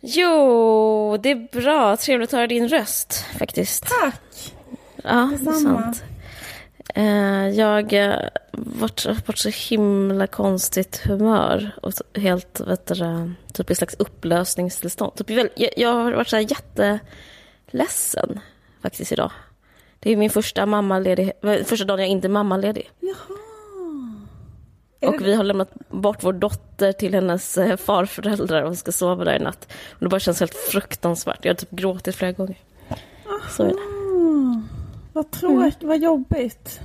Jo, det är bra. Trevligt att höra din röst faktiskt. Tack! Ja, Detsamma. det. Eh, Jag har varit, varit så himla konstigt humör och helt, vet du, typ i slags upplösningstillstånd. Typ, jag, jag har varit så här jätteledsen faktiskt idag. Det är min första mammaledig, första dagen jag inte är mammaledig. Jaha. Och vi har lämnat bort vår dotter till hennes eh, farföräldrar och ska sova där i natt. Och det bara känns helt fruktansvärt. Jag har typ gråtit flera gånger. Så är det. Vad tråkigt, vad jobbigt.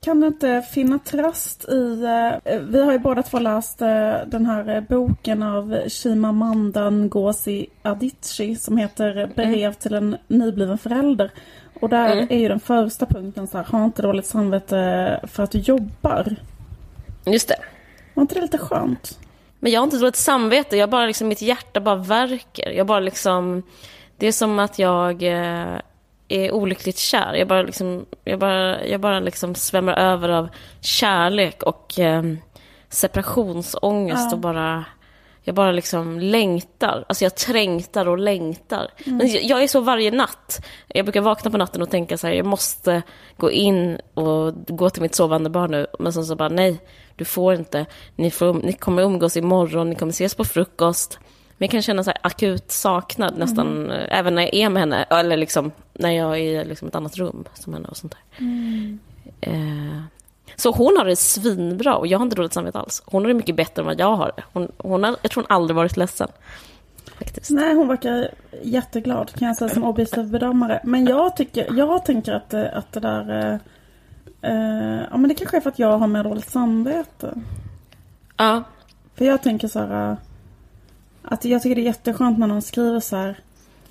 Kan du inte finna tröst i... eh, vi har ju båda två läst eh, den här eh, boken av Chimamanda Ngozi Adichie som heter Brev till en nybliven förälder. Och där är ju den första punkten så här, ha inte dåligt samvete för att du jobbar. Just det. Var inte det lite skönt? Men jag har inte dåligt samvete. Jag bara liksom, mitt hjärta bara värker. Jag bara liksom... Det är som att jag eh, är olyckligt kär. Jag bara liksom, jag bara, jag bara liksom svämmar över av kärlek och eh, separationsångest Ja. och bara... Jag bara liksom längtar. Alltså jag trängtar och längtar. Men jag- jag är så varje natt. Jag brukar vakna på natten och tänka så här, jag måste gå in och gå till mitt sovande barn nu. Men sen så bara, nej, du får inte. Ni, får, ni kommer umgås imorgon, ni kommer ses på frukost. Men jag kan känna så akut saknad nästan, eh, även när jag är med henne. Eller liksom när jag är i liksom ett annat rum som henne och sånt där. Eh, så hon har det svinbra och jag har inte dåligt samvete alls. Hon har det mycket bättre än vad jag har det. Hon, hon har, jag tror hon aldrig varit ledsen. Faktiskt. Nej, hon verkar jätteglad kan jag säga som objektiv bedömare. Men jag tycker, jag tänker att, att det där... Eh, eh, ja men det kanske är för att jag har mer dåligt samvete. Ja, För jag tänker så här... eh, Att jag tycker det är jätteskönt när någon skriver så här.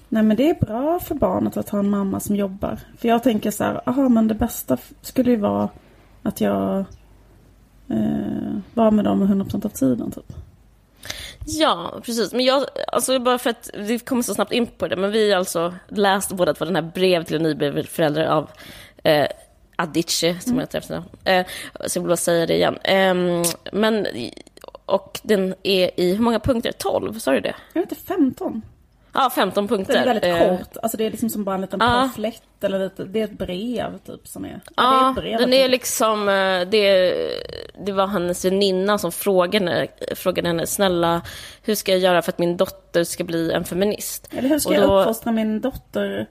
Nej men det är bra för barnet att ha en mamma som jobbar. För jag tänker så här, aha men det bästa skulle ju vara att jag eh, var med dem 100% av tiden typ. ja, precis. Men jag, alltså bara för att vi kommer så snabbt in på det, men vi har alltså läst båda två den här brev till en nybliven förälder av eh, Adichie, som heter efternamn. Eh, så jag vill bara säga det igen. Ehm, men, och den är i, hur många punkter? 12, sa du det? Jag vet inte, 15? Ja, 15 punkter. Den är väldigt Eh, kort. Alltså det är liksom som bara en liten Ja. pamflett eller lite, det är ett brev typ som är. Ja, det är ett brev, den typ. är liksom... eh, Det, det var hennes väninna som frågade frågade henne snälla, hur ska jag göra för att min dotter ska bli en feminist? Eller hur ska Och jag då- uppfostra min dotter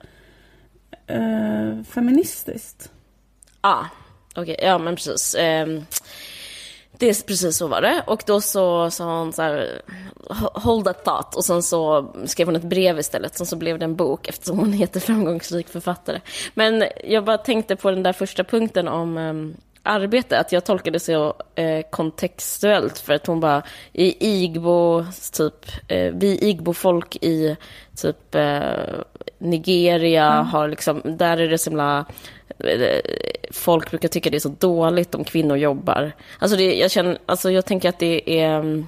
eh, feministiskt? Ja, okej, ja men precis. Ehm, det är precis så var det. Och då så sa hon så här, hold that thought. Och sen så skrev hon ett brev istället. Sen så blev det en bok eftersom hon heter framgångsrik författare. Men jag bara tänkte på den där första punkten om um, arbete. Att jag tolkade det så eh, kontextuellt. För att hon bara, i Igbo, typ, eh, vi Igbo-folk i typ eh, Nigeria har liksom, där är det så himla eh, folk brukar tycka det är så dåligt om kvinnor jobbar. Alltså, det, jag, känner, alltså jag tänker att det är...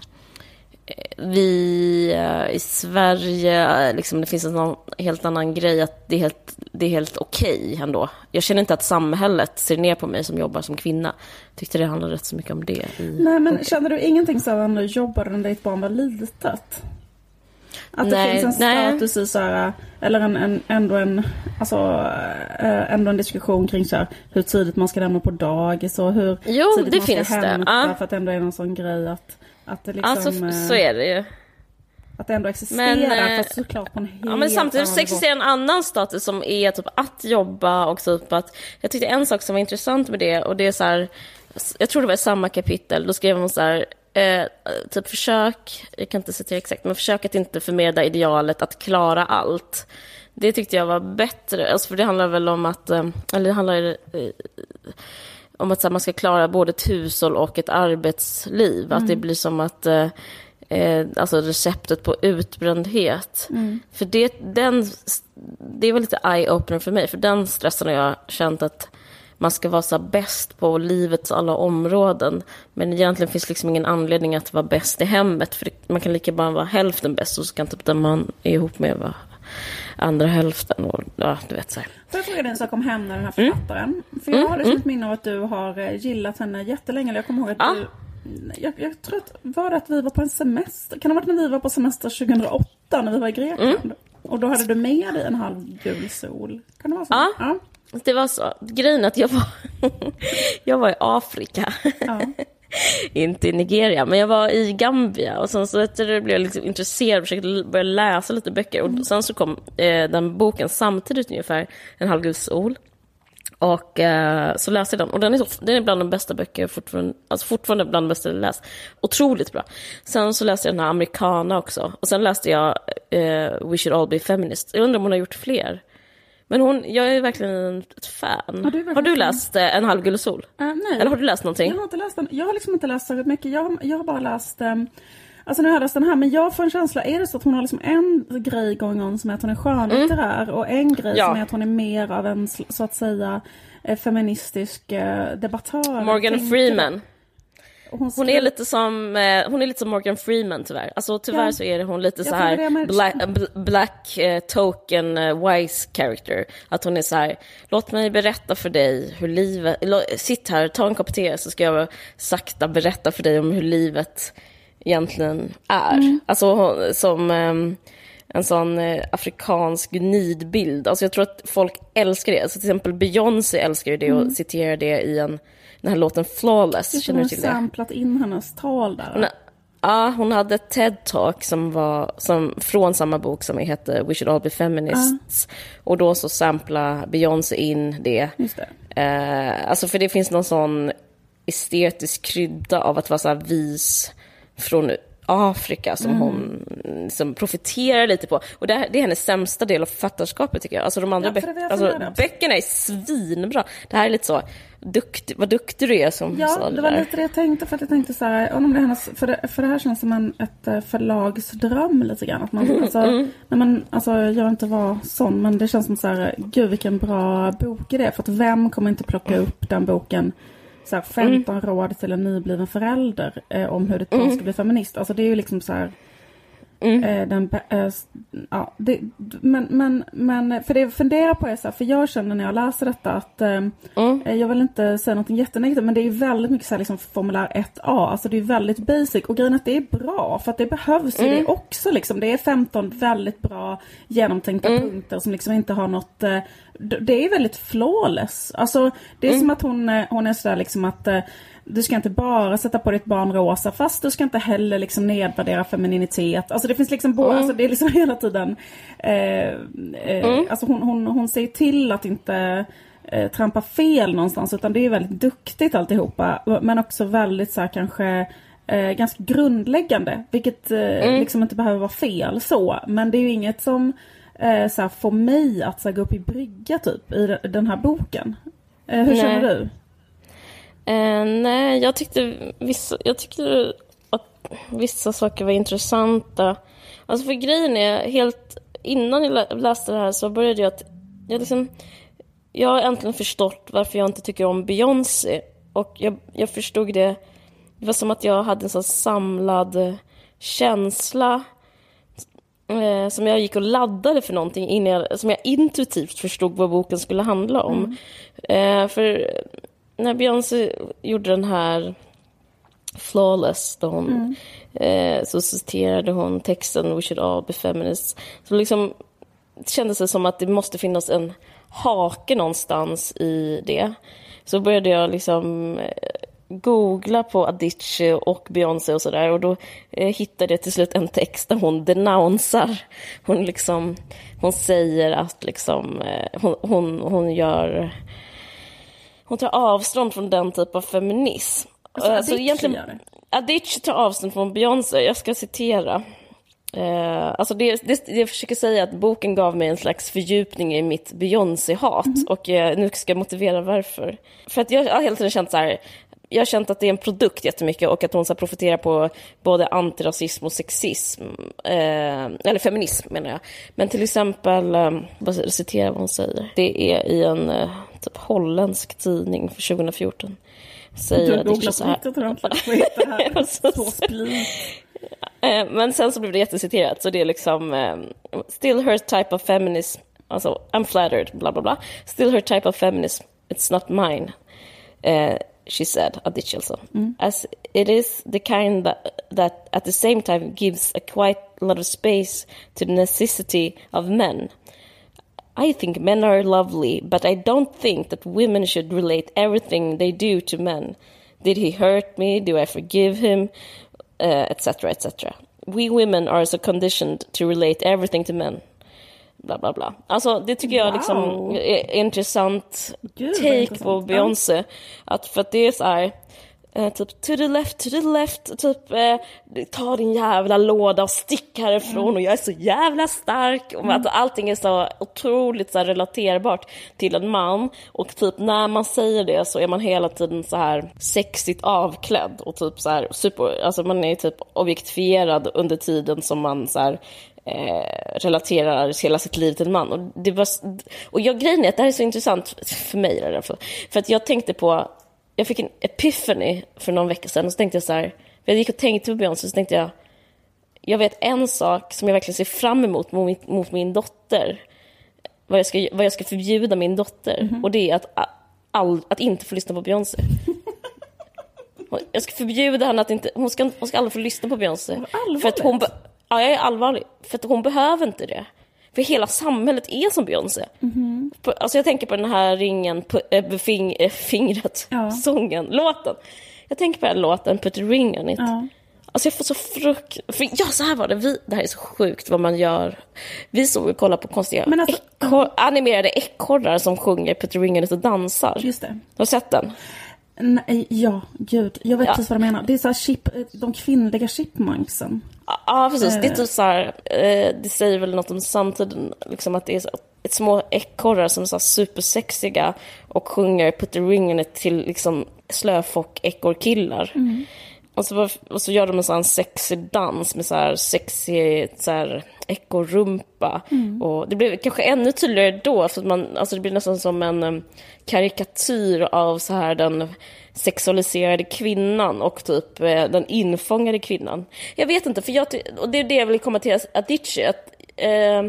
Vi eh, i Sverige, eh, liksom, det finns en helt annan grej att det är helt, det är helt okej ändå. Jag känner inte att samhället ser ner på mig som jobbar som kvinna. Tyckte det handlade rätt så mycket om det. Nej men känner du ingenting så när du jobbade när ditt barn var litet? Att det Nej, finns en nej. status i så här, eller en, en, ändå en, alltså, eh, ändå en diskussion kring så här, hur tidigt man ska lämna på dagis och hur Jo, tidigt det man ska finns det. hämta Ja. för att det ändå är någon sån grej att, att det liksom, alltså, eh, så är det ju. att det ändå existerar Men, eh, fast såklart på en helt Ja, men samtidigt så existerar en annan status som är typ att jobba och typ att... Jag tyckte en sak som var intressant med det och det är så här... Jag tror det var i samma kapitel, då skrev hon så här... Eh, typ försök, jag kan inte citera exakt, men försök att inte förmedla idealet att klara allt. Det tyckte jag var bättre, alltså för det handlar väl om att, eh, eller det handlar eh, om att här, man ska klara både ett hushåll och ett arbetsliv. Att det blir som att eh, eh, alltså receptet på utbrändhet. Mm. För det, den, det var lite eye-opener för mig, för den stressen har jag känt att man ska vara så bäst på livets alla områden. Men egentligen finns liksom ingen anledning att vara bäst i hemmet. För man kan lika bara vara hälften bäst och så kan typ den man är ihop med vara andra hälften. Och, ja, du vet så här. Får jag fråga dig en sak om henne, den här Mm. författaren? För jag har liksom ett minne av att du har eh, gillat henne jättelänge. Jag kommer ihåg att Ja. du... Jag, jag tror att var det att vi var på en semester? Kan det ha varit när vi var på semester 2008 när vi var i Grekland? Mm. Och då hade du med dig en halv gul sol. Kan det vara så? Ja. Det var så. Grejen att jag var, jag var i Afrika. ja. inte i Nigeria, men jag var i Gambia och sen så det blev jag liksom intresserad och försökte börja läsa lite böcker och sen så kom eh, den boken samtidigt ungefär, En halvgul sol. Och eh, så läste jag den och den är, så, den är bland de bästa böcker jag fortfarande, alltså fortfarande bland de bästa jag läst. Otroligt bra. Sen så läste jag den här Americana också och sen läste jag eh, We should all be feminists. Jag undrar om hon har gjort fler. Men hon, jag är verkligen ett fan. du är verkligen har du läst eh, En halvgul sol? Eh, nej. Eller har du läst någonting? Jag har inte läst den. Jag har liksom inte läst särskilt mycket. Jag, har- jag har bara läst... Um, alltså nu har jag läst den här, men jag får en känsla, är det så att hon har liksom en grej going on som är att hon är skönlitterär och en grej Ja. som är att hon är mer av en så att säga eh, feministisk debattör. Morgan. Freeman. Hon, Hon skrev- är lite som, eh, hon är lite som Morgan Freeman tyvärr. Alltså tyvärr Ja. så är det hon lite så jag här märker. black, bl- black eh, token eh, wise character. Att hon är så här, låt mig berätta för dig hur livet, sitt här, ta en kopp te så ska jag sakta berätta för dig om hur livet egentligen är. Mm. Alltså hon- som ehm, en sån eh, afrikansk nidbild. Alltså jag tror att folk älskar det. Alltså till exempel Beyoncé älskar ju det och citerar det i en, den här låten Flawless. Hon Känner du till det? samplat in hennes tal där. Hon, ja, hon hade ett TED-talk som var som, från samma bok som heter We should all be feminists. Och då så sampla Beyoncé in det. Just det. Eh, alltså för det finns någon sån estetisk krydda av att vara så vis från Afrika som Mm. hon som profiterar lite på. Och det, här- det är hennes sämsta del av författarskapet tycker jag. Alltså de andra Ja, det var jag alltså, böckerna är svinbra. Det här är lite så, duktig, vad duktig du är som Ja, sa det var där. lite det jag tänkte. För att jag tänkte så här, om det är hennes, för, det, för det här känns som en, ett eh, förlagsdröm lite grann. Att man, alltså, nej men, alltså, jag vill inte vara sån, men det känns som så här, gud vilken bra bok är det? För att vem kommer inte plocka upp den boken? Så här, 15 råd till en nybliven förälder eh, om hur ett barn ska bli feminist. Alltså det är ju liksom så här, Eh, den, eh, ja, det, men, men, men för det jag funderar på är så här, för jag känner när jag läser detta att eh, eh, jag vill inte säga något jättenegativt men det är väldigt mycket så här, liksom formulär 1A, alltså det är väldigt basic. Och grejen att det är bra för att det behövs ju det också liksom. Det är 15 väldigt bra genomtänkta punkter som liksom inte har något, det är väldigt flawless. Alltså det är som att hon, hon är sådär liksom att du ska inte bara sätta på ditt barn rosa fast du ska inte heller liksom nedvärdera femininitet. Alltså det finns liksom både, alltså det är liksom hela tiden eh, eh, Alltså hon, hon, hon ser till att inte eh, trampa fel någonstans utan det är väldigt duktigt alltihopa. Men också väldigt så här kanske eh, ganska grundläggande. Vilket eh, liksom inte behöver vara fel så. Men det är ju inget som eh, så här, får mig att så här, gå upp i brygga typ i de- den här boken. Hur känner Nej. du? Eh, nej, jag tyckte, vissa, jag tyckte att vissa saker var intressanta. Alltså för grejen är, helt innan jag lä- läste det här så började jag att... Jag, liksom, jag har äntligen förstått varför jag inte tycker om Beyoncé. Och jag, jag förstod det... Det var som att jag hade en sån samlad känsla eh, som jag gick och laddade för någonting innan jag, som jag intuitivt förstod vad boken skulle handla om. Eh, för när Beyoncé gjorde den här Flawless, då hon, eh, så citerade hon texten We should all be feminists. Så liksom det kändes det som att det måste finnas en hake någonstans i det. Så började jag liksom eh, googla på Avicii och Beyoncé och sådär och då eh, hittade jag till slut en text där hon denounsar. Hon liksom, hon säger att liksom, eh, hon, hon, hon gör hon tar avstånd från den typ av feminism. Alltså, Eh, Avicii gör det? Avicii tar avstånd från Beyoncé. Jag ska citera. Eh, alltså det, det, det jag försöker säga att boken gav mig en slags fördjupning i mitt Beyoncé-hat. Mhm. Och eh, nu ska jag motivera varför. För att jag har hela tiden känt så här, jag har känt att det är en produkt jättemycket och att hon så profiterar på både antirasism och sexism. Eh, eller feminism menar jag. Men till exempel, eh, bara citera vad hon säger. Det är i en eh, typ holländsk tidning för 2014. Säger du på riktigt ordentligt. Det här? Så. Eh, men sen så blev det jätteciterat, så det är liksom um, Still her type of feminism, alltså I'm flattered, bla bla bla. Still her type of feminism, it's not mine. Uh, she said, Adichie alltså. Mm. As it is the kind that, that at the same time gives a quite lot of space to the necessity of men. I think men are lovely, but I don't think that women should relate everything they do to men. Did he hurt me? Do I forgive him? etc. Uh, etc. We women are so conditioned to relate everything to men. Bla, bla, bla. Alltså det tycker jag liksom wow. är intressant Gud, take intressant. på Beyoncé. Att för att det är så här, Eh, typ to the left, to the left, typ eh, ta din jävla låda och stick härifrån mm. och jag är så jävla stark. Och mm. att allting är så otroligt så här, relaterbart till en man. Och typ när man säger det så är man hela tiden så här sexigt avklädd och typ så här super, alltså man är typ objektifierad under tiden som man så här, Eh, relaterar hela sitt liv till en man. Och, det var, och jag, grejen är att det här är så intressant för mig. För, för att jag tänkte på jag fick en epiphany för någon vecka sedan och så tänkte jag så här, jag gick och tänkte på Beyoncé så tänkte jag, jag vet en sak som jag verkligen ser fram emot mot min, mot min dotter, vad jag, ska, vad jag ska förbjuda min dotter, mm -hmm. och det är att, all, att inte få lyssna på Beyoncé. Jag ska förbjuda henne att inte, hon ska, hon ska aldrig få lyssna på Beyoncé. För att hon, ja jag är allvarlig, för att hon behöver inte det. För hela samhället är som Beyoncé. Mm -hmm. Alltså jag tänker på den här ringen, på, äh, fing, äh, fingret, ja. sången, låten. Jag tänker på den här låten, Put a ring on it. Ja. Alltså jag får så frukt... Ja, så här var det. Vi, det här är så sjukt vad man gör. Vi såg och kollade på konstiga alltså, ekor, animerade ekorrar som sjunger Put a ring on it och dansar. Just det. Har du sett den? Nej, ja, gud. Jag vet ja. precis vad du menar. Det är så chip, de kvinnliga chipmunksen. Ja, precis. Det är typ så här, eh, det säger väl något om samtiden, liksom att det är ett små ekorrar som är så supersexiga och sjunger Put the ring in it till liksom slöfock-ekorrkillar. Mm. Och, så, och så gör de en sån sexig dans med så här sexig så här ekorrumpa. Mm. Och det blev kanske ännu tydligare då, för man, alltså det blir nästan som en karikatyr av så här den sexualiserade kvinnan och typ eh, den infångade kvinnan. Jag vet inte, för jag, och det är det jag vill komma till Adichie, att eh,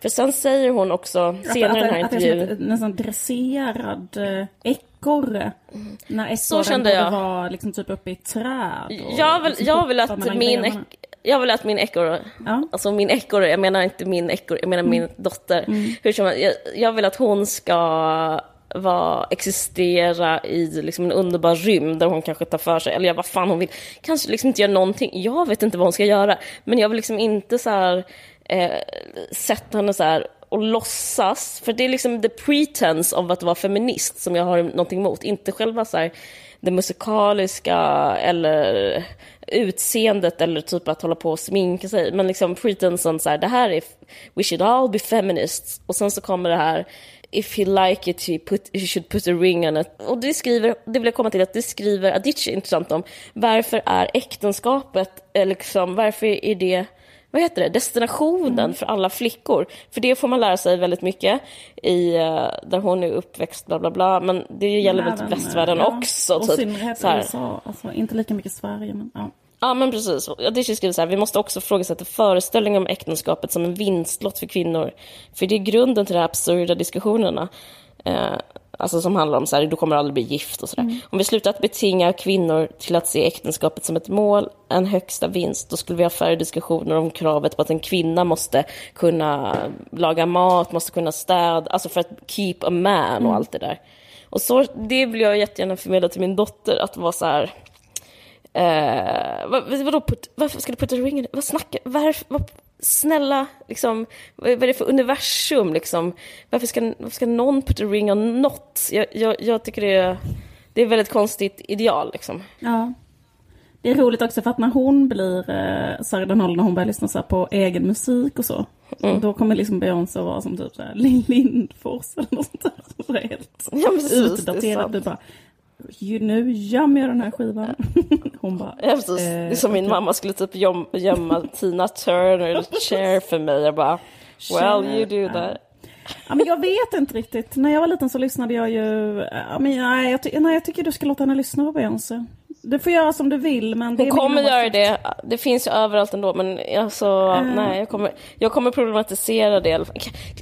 för sen säger hon också senare i den här intervjun... Att det är som nästan dresserad eh, ekorre. Mm. När ekorren borde vara liksom typ uppe i träd. Jag vill, liksom jag vill att min... Jag vill att min ekorre, ja. alltså min ekorre, jag menar inte min ekorre, jag menar mm. min dotter. Mm. Hur som jag, jag vill att hon ska vara, existera i liksom en underbar rymd där hon kanske tar för sig, eller ja, vad fan hon vill. Kanske liksom inte göra någonting, jag vet inte vad hon ska göra. Men jag vill liksom inte så här, eh, sätta henne så här och låtsas, för det är liksom the pretense av att vara feminist som jag har någonting emot, inte själva så här, det musikaliska eller utseendet eller typ att hålla på och sminka sig. Men liksom pretensen så här, det här är, we should all be feminists. Och sen så kommer det här, if he like it he, put, he should put a ring on it. Och det skriver, det vill jag komma till, att det skriver Adichie intressant om. Varför är äktenskapet, liksom, varför är det vad heter det, destinationen mm. för alla flickor. För det får man lära sig väldigt mycket i, uh, där hon är uppväxt, bla bla bla. Men det gäller väl typ västvärlden ja. också. Och typ, synnerhet USA, alltså inte lika mycket Sverige. Men, ja. Ja, men precis. Det skriver så här, vi måste också ifrågasätta föreställningen om äktenskapet som en vinstlott för kvinnor. För det är grunden till de här absurda diskussionerna. Eh, alltså som handlar om så här, du kommer aldrig bli gift och sådär. Mm. Om vi slutar att betinga kvinnor till att se äktenskapet som ett mål, en högsta vinst, då skulle vi ha färre diskussioner om kravet på att en kvinna måste kunna laga mat, måste kunna städa, alltså för att keep a man och mm. allt det där. Och så, det vill jag jättegärna förmedla till min dotter, att vara så här, Eh, vad, vadå, put, varför ska du putta ringen? Vad snackar varför, vad, Snälla, liksom, vad är det för universum? Liksom? Varför, ska, varför ska någon putta ring on något? Jag, jag, jag tycker det är, det är ett väldigt konstigt ideal. Liksom. Ja. Det är roligt också för att när hon blir eh, Sarah Donald, när hon börjar lyssna så på egen musik och så. Mm. Då kommer liksom Beyoncé vara som typ Lill Lindfors eller något sånt där. Så helt ja, utdaterat. Du bara, nu gömmer jag den här skivan. Hon bara... Ja, precis. det är som min mamma skulle typ göm, gömma Tina Turner Cher för mig. Jag bara, well you do that. Ja, men jag vet inte riktigt. När jag var liten så lyssnade jag ju... Ja, men, nej, jag, ty- nej, jag tycker du ska låta henne lyssna på Beyoncé. Du får göra som du vill men... Det Hon kommer göra det. Det finns ju överallt ändå. Men alltså, Eh. nej, jag kommer, jag kommer problematisera det.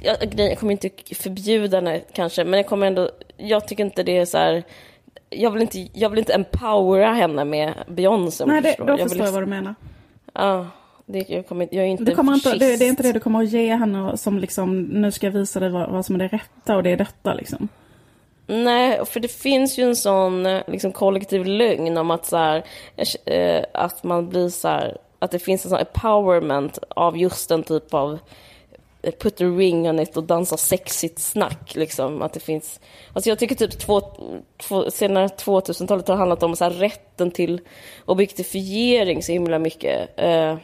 Jag, grejen, jag kommer inte förbjuda henne kanske, men jag kommer ändå... Jag tycker inte det är så här... Jag vill inte, jag vill inte empowera henne med Beyoncé. Nej, det, förstår. då jag förstår jag vill, vad du menar. Ja, det, jag, kommer, jag är inte Du kommer inte, det, det är inte det du kommer att ge henne som liksom, nu ska jag visa dig vad, vad som är det rätta och det är detta liksom. Nej, för det finns ju en sån eh, liksom, kollektiv lögn om att, så här, eh, att man blir så här, att det finns en sån empowerment av just den typ av eh, put a ring on it och dansa sexigt snack. Liksom. Att det finns, alltså jag tycker typ två, två, senare 2000-talet har handlat om så här, rätten till objektifiering så himla mycket. Eh,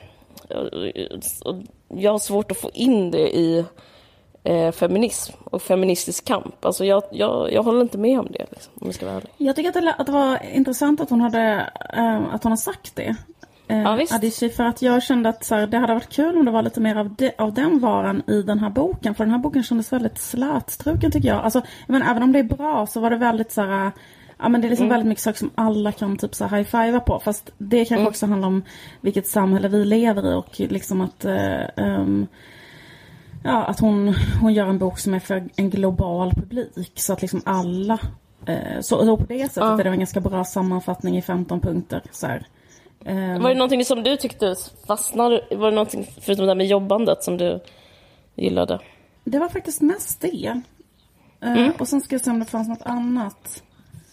och jag har svårt att få in det i eh, feminism och feministisk kamp. Alltså jag, jag, jag håller inte med om det, liksom, om jag ska vara ärlig. Jag tycker att det, att det var intressant att hon hade, eh, att hon har sagt det. Eh, Ja, visst. Adichie, för att jag kände att så här, det hade varit kul om det var lite mer av, de, av den varan i den här boken. För den här boken kändes väldigt slätstruken tycker jag. Alltså, men även om det är bra så var det väldigt så här, Ja men det är liksom väldigt mycket saker som alla kan typ så high-fivea på. Fast det kanske också handlar om vilket samhälle vi lever i och liksom att eh, ehm, Ja, att hon, hon gör en bok som är för en global publik. Så att liksom alla... Eh, så, så på det sättet Ja. är det en ganska bra sammanfattning i 15 punkter. Så här. Ehm, Var det någonting som du tyckte fastnade? Var det någonting, förutom det här med jobbandet, som du gillade? Det var faktiskt mest det. Eh, Och sen ska jag se om det fanns något annat.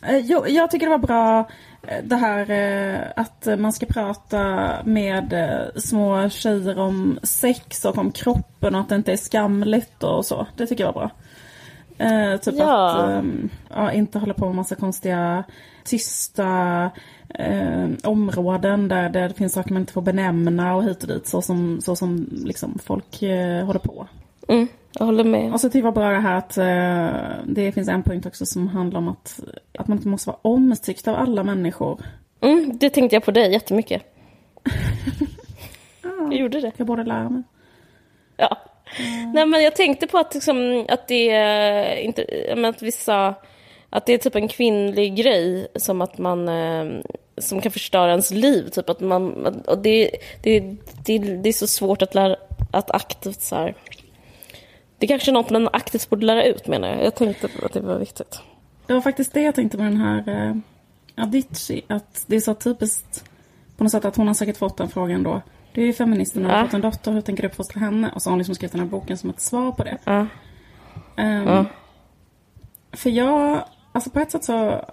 Eh, jo, jag tycker det var bra eh, det här eh, att man ska prata med små tjejer om sex och om kroppen och att det inte är skamligt och så. Det tycker jag var bra. Typ Ja. att ehm, ja, inte hålla på med massa konstiga tysta eh, områden där, där det finns saker man inte får benämna och hit och dit så som, så som liksom folk eh, håller på. Mm, jag håller med. Och så tycker jag var bra det här att eh, det finns en punkt också som handlar om att, att man inte måste vara omtyckt av alla människor. Mm, det tänkte jag på dig jättemycket. Jag gjorde det. Jag borde lära mig. Ja. Nej, men jag tänkte på att, liksom, att det är inte, att vissa, att det är typ en kvinnlig grej som att man, eh, som kan förstöra ens liv. Typ att man, och det, det, det, det är så svårt att lära, att aktivt så här, det är kanske är något man aktivt borde lära ut menar jag. Jag tänkte att det var viktigt. Det var faktiskt det jag tänkte med den här eh, Avicii. Att det är så typiskt på något sätt att hon har säkert fått den frågan då. Du är ju feminist och har Ja. fått en dotter, hur tänker du uppfostra henne? Och så har hon liksom skrivit den här boken som ett svar på det. Ja. Ehm, Ja. För jag, alltså på ett sätt så,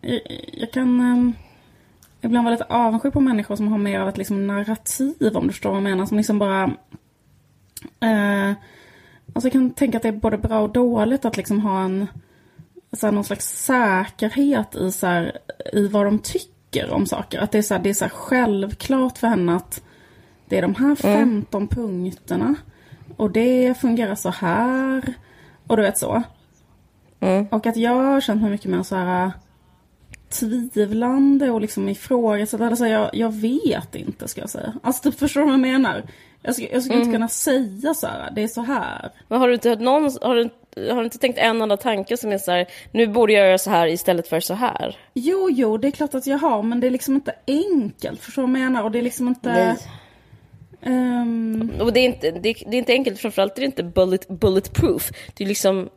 jag, jag kan um, ibland vara lite avundsjuk på människor som har mer av ett liksom narrativ om du förstår vad jag menar. Som liksom bara, eh, alltså jag kan tänka att det är både bra och dåligt att liksom ha en, så här, någon slags säkerhet i, så här, i vad de tycker om saker. Att det är, så här, det är så självklart för henne att det är de här 15 punkterna. Och det fungerar så här. Och du vet så. Mm. Och att jag har känt mig mycket mer så här tvivlande och liksom ifrågasättande. Alltså jag, jag vet inte ska jag säga. Alltså typ förstår du vad jag menar? Jag skulle, jag skulle inte kunna säga så här, det är så här. Men har du inte hört någon, har du, har du inte tänkt en enda tanke som är så här, nu borde jag göra så här istället för så här? Jo, jo, det är klart att jag har, men det är liksom inte enkelt. Förstår du vad jag menar? Och det är liksom inte... Nej. ehm, Och det är inte, det är, det är inte enkelt, framförallt är det inte bullet, bulletproof. Det är liksom,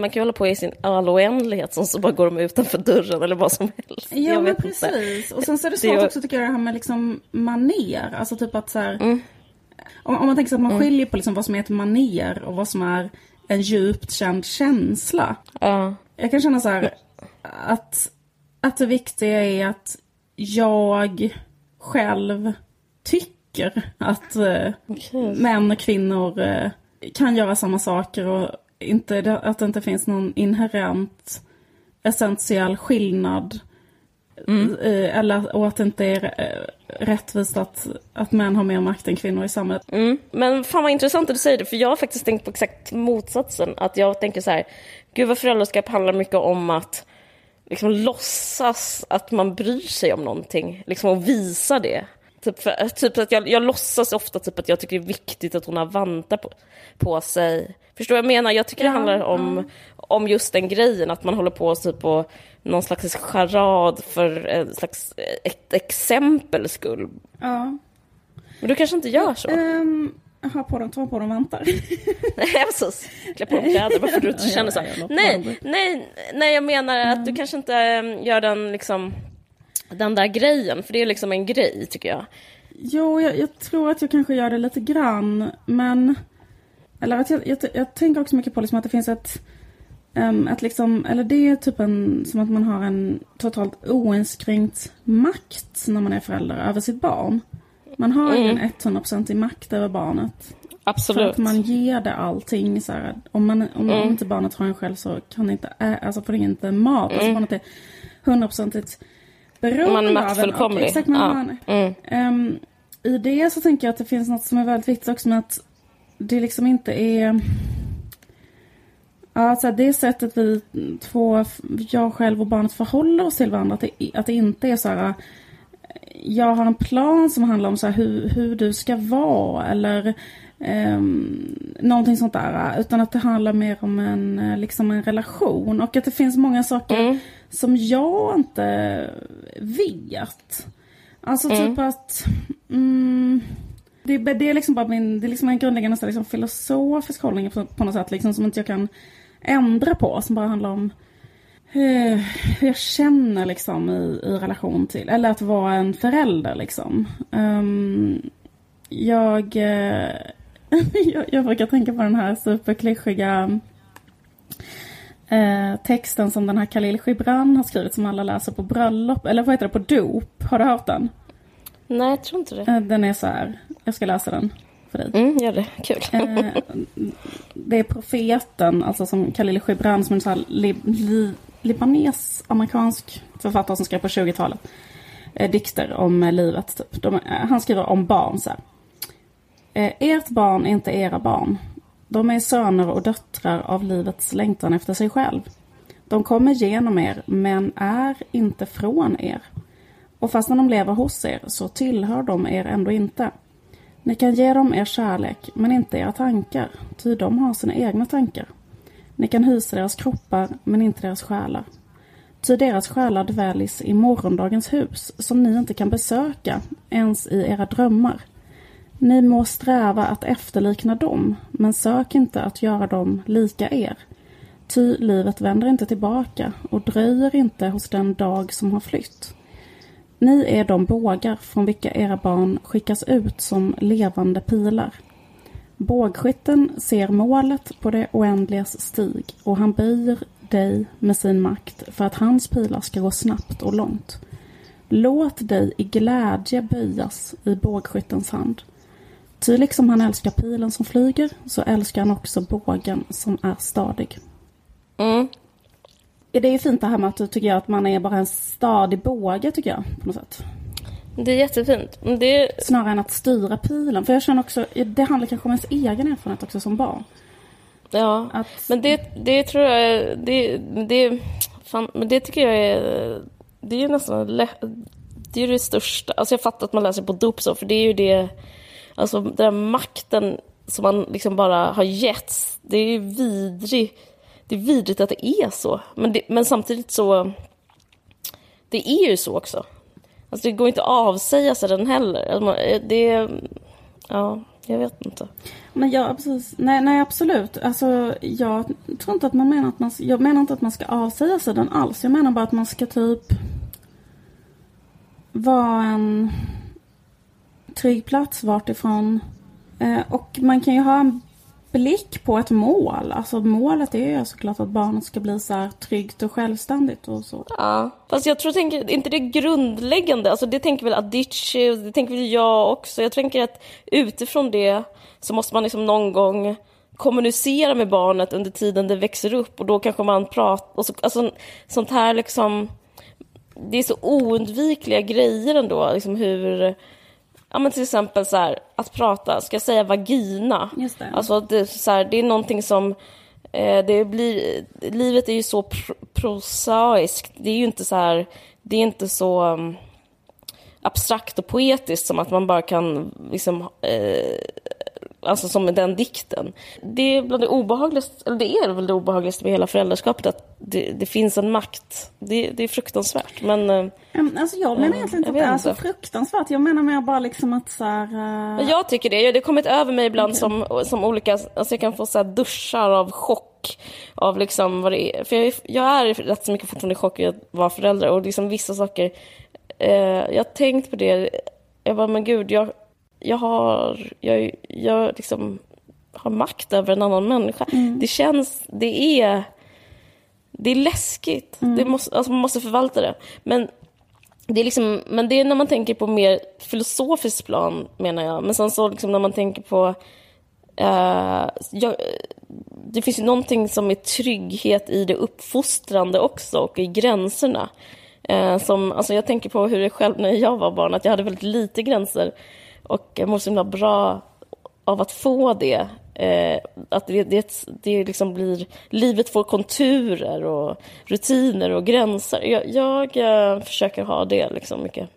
man kan ju hålla på i sin all oändlighet, som så bara går de utanför dörren eller vad som helst. Ja Jag men vet inte. precis. Och sen så är det Det svårt gör- också tycker jag det här med liksom maner. Alltså typ att så här, Mm. om, om man tänker sig att man skiljer på liksom vad som är ett maner och vad som är en djupt känd känsla. Ja. Jag kan känna så här att, att det viktiga är att jag själv tycker att eh, män och kvinnor eh, kan göra samma saker och inte, att det inte finns någon inherent essentiell skillnad. Eh, Eller, och att det inte är eh, rättvist att, att män har mer makt än kvinnor i samhället. Mm. Men fan vad intressant att du säger det, för jag har faktiskt tänkt på exakt motsatsen. Att jag tänker så här, gud vad föräldraskap handlar mycket om att liksom låtsas att man bryr sig om någonting, liksom och visa det. Typ, för, typ att jag, jag låtsas ofta typ att jag tycker det är viktigt att hon har vantar på, på sig. Förstår vad jag menar? Jag tycker Ja, det handlar om, ja. om just den grejen, att man håller på typ på någon slags charad för en slags ett exempel skull. Ja. Men du kanske inte gör så? Um, ha på dem, ta på dem vantar. Nej, precis. Klä på dem kläder, varför du inte känner så. Nej, nej, nej, jag menar att du kanske inte äm, gör den liksom den där grejen, för det är liksom en grej tycker jag. Jo, jag, jag tror att jag kanske gör det lite grann, men... Eller att jag, jag, jag tänker också mycket på liksom att det finns ett... Um, att liksom, eller det är typ en, som att man har en totalt oinskränkt makt när man är förälder över sitt barn. Man har Mm. ingen 100% makt över barnet. För Absolut. att man ger det allting. Så här, om, man, om, Mm. om inte barnet har en själv så kan inte, ä, alltså får det inte mat. Alltså barnet är hundraprocentigt beroende Man är av en. maktfullkomlig. Och, exakt, man Ja. en, Mm. Ehm, I det så tänker jag att det finns något som är väldigt viktigt också med att det liksom inte är... Ja, alltså det sättet vi två, jag själv och barnet förhåller oss till varandra. Att det, att det inte är så här... Jag har en plan som handlar om så här hur, hur du ska vara eller um, någonting sånt där. Utan att det handlar mer om en, liksom en relation. Och att det finns många saker Mm. som jag inte vet. Alltså typ att... Mm, det, är- det är liksom bara min, det är liksom en grundläggande så liksom, filosofisk hållning på, på något sätt liksom, som inte jag kan ändra på. Som bara handlar om eh, hur jag känner liksom i, i relation till, eller att vara en förälder liksom. Ehm, jag, eh, jag, jag brukar tänka på den här superklyschiga eh, texten som den här Khalil Gibran har skrivit som alla läser på bröllop, eller vad heter det, på dop. Har du hört den? Nej, jag tror inte det. Eh, Den är så här, jag ska läsa den för dig. Mm, gör det. Kul. Eh, det är profeten, alltså som Khalil Gibran som är en li, li, libanes-amerikansk författare som skrev på 20-talet. Eh, dikter om eh, livet. Typ. De, han skriver om barn så här. Ert barn är inte era barn. De är söner och döttrar av livets längtan efter sig själv. De kommer genom er, men är inte från er. Och fast när de lever hos er så tillhör de er ändå inte. Ni kan ge dem er kärlek, men inte era tankar, ty de har sina egna tankar. Ni kan hysa deras kroppar, men inte deras själar. Ty deras själar dväljs i morgondagens hus, som ni inte kan besöka, ens i era drömmar. Ni må sträva att efterlikna dem, men sök inte att göra dem lika er. Ty livet vänder inte tillbaka och dröjer inte hos den dag som har flytt. Ni är de bågar från vilka era barn skickas ut som levande pilar. Bågskytten ser målet på det oändligas stig och han böjer dig med sin makt för att hans pilar ska gå snabbt och långt. Låt dig i glädje böjas i bågskyttens hand. Ty liksom han älskar pilen som flyger så älskar han också bågen som är stadig. Mm. Det är fint det här med att du tycker jag att man är bara en stadig båge tycker jag på något sätt. Det är jättefint. Det, Snarare än att styra pilen. För jag känner också, det handlar kanske om ens egen erfarenhet också som barn. ja. Att, Men det, det tror jag är- det, det, fan, men det tycker jag är, det är ju nästan det är ju det största. Alltså jag fattar att man läser på dop så, för det är ju det, alltså den makten som man liksom bara har getts, det är ju vidrigt. Det är vidrigt att det är så. Men, det, men samtidigt så, det är ju så också. Alltså det går inte att avsäga sig den heller. Alltså det, ja, jag vet inte. men ja, precis. Nej, nej, absolut. Alltså, jag tror inte att man menar att man... Jag menar inte att man ska avsäga sig den alls. Jag menar bara att man ska typ... Vara en trygg plats vartifrån... Eh, och man kan ju ha en blick på ett mål. Alltså målet är ju såklart att barnet ska bli så här tryggt och självständigt och så. Ja, fast jag tror, tänker, inte det grundläggande, alltså det tänker väl Adichie, och det tänker väl jag också. Jag tänker att utifrån det så måste man liksom någon gång kommunicera med barnet under tiden det växer upp och då kanske man pratar, och så, alltså sånt här liksom, det är så oundvikliga grejer ändå, liksom hur, ja men till exempel så här, att prata, ska jag säga vagina? Just det. Alltså det, så här, det är någonting som, eh, det blir, livet är ju så pr- prosaiskt. Det är ju inte så här, det är inte så um, abstrakt och poetiskt som att man bara kan liksom eh, alltså som den dikten. Det är bland det obehagligaste, eller det är väl det obehagligaste med hela föräldraskapet, att det, det finns en makt. Det, det, är fruktansvärt, men... Eh, alltså jag menar egentligen inte att det är så fruktansvärt, jag menar mer bara liksom att så här, uh... Jag tycker det, det har kommit över mig ibland okay. som, som olika, alltså jag kan få så duschar av chock av liksom vad det är. För jag, jag är rätt så mycket fortfarande i chock att vara förälder och liksom vissa saker, eh, jag har tänkt på det, jag bara men gud, jag, jag har, jag, jag liksom har makt över en annan människa. Mm. Det känns, det är, det är läskigt. Mm. Det måste, alltså man måste förvalta det. Men det, är liksom, men det är när man tänker på mer filosofiskt plan, menar jag. Men sen så liksom när man tänker på... Uh, jag, det finns ju någonting som är trygghet i det uppfostrande också och i gränserna. Uh, som, alltså jag tänker på hur det själv när jag var barn, att jag hade väldigt lite gränser. Och jag mår så himla bra av att få det. Eh, att det, det, det liksom blir, livet får konturer och rutiner och gränser. Jag, jag eh, försöker ha det liksom mycket.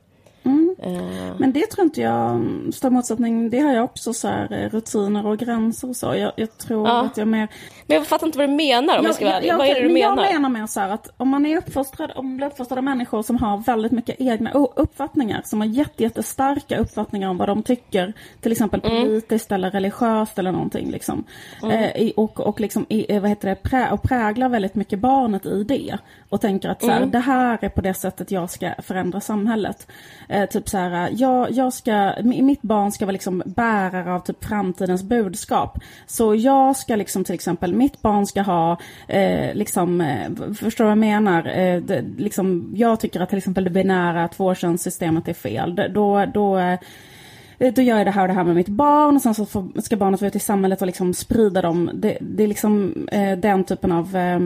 Mm. Uh. Men det tror inte jag står motsättning. Det har jag också så här, eh, rutiner och gränser och så. Jag, jag tror ja. att jag mer... Men jag fattar inte vad du menar om jag, jag ska vara ärlig. Vad är det du menar? Jag menar mer så här att om man är uppfostrad, om blir uppfostrade människor som har väldigt mycket egna uppfattningar, som har jätte, jättestarka uppfattningar om vad de tycker, till exempel mm. politiskt eller religiöst eller någonting liksom. Mm. Eh, och, och liksom, i, vad heter det, prä, och präglar väldigt mycket barnet i det. Och tänker att så här, mm. det här är på det sättet jag ska förändra samhället. Eh, typ Typ så här, jag, jag ska, mitt barn ska vara liksom bärare av typ framtidens budskap. Så jag ska liksom till exempel, mitt barn ska ha, eh, liksom, eh, förstår du vad jag menar? Eh, det, liksom, jag tycker att till exempel det binära tvåkönssystemet är fel. Då, då Eh, då gör jag det här och det här med mitt barn och sen så får, ska barnet vara ute i samhället och liksom sprida dem. Det, det är liksom eh, den typen av eh,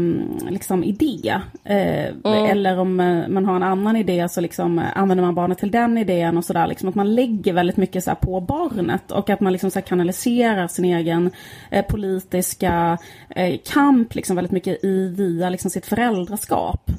liksom idé. Eh, mm. Eller om eh, man har en annan idé så liksom eh, använder man barnet till den idén och sådär. Liksom att man lägger väldigt mycket så på barnet och att man liksom så kanaliserar sin egen politiska kamp liksom väldigt mycket i, via liksom sitt föräldraskap.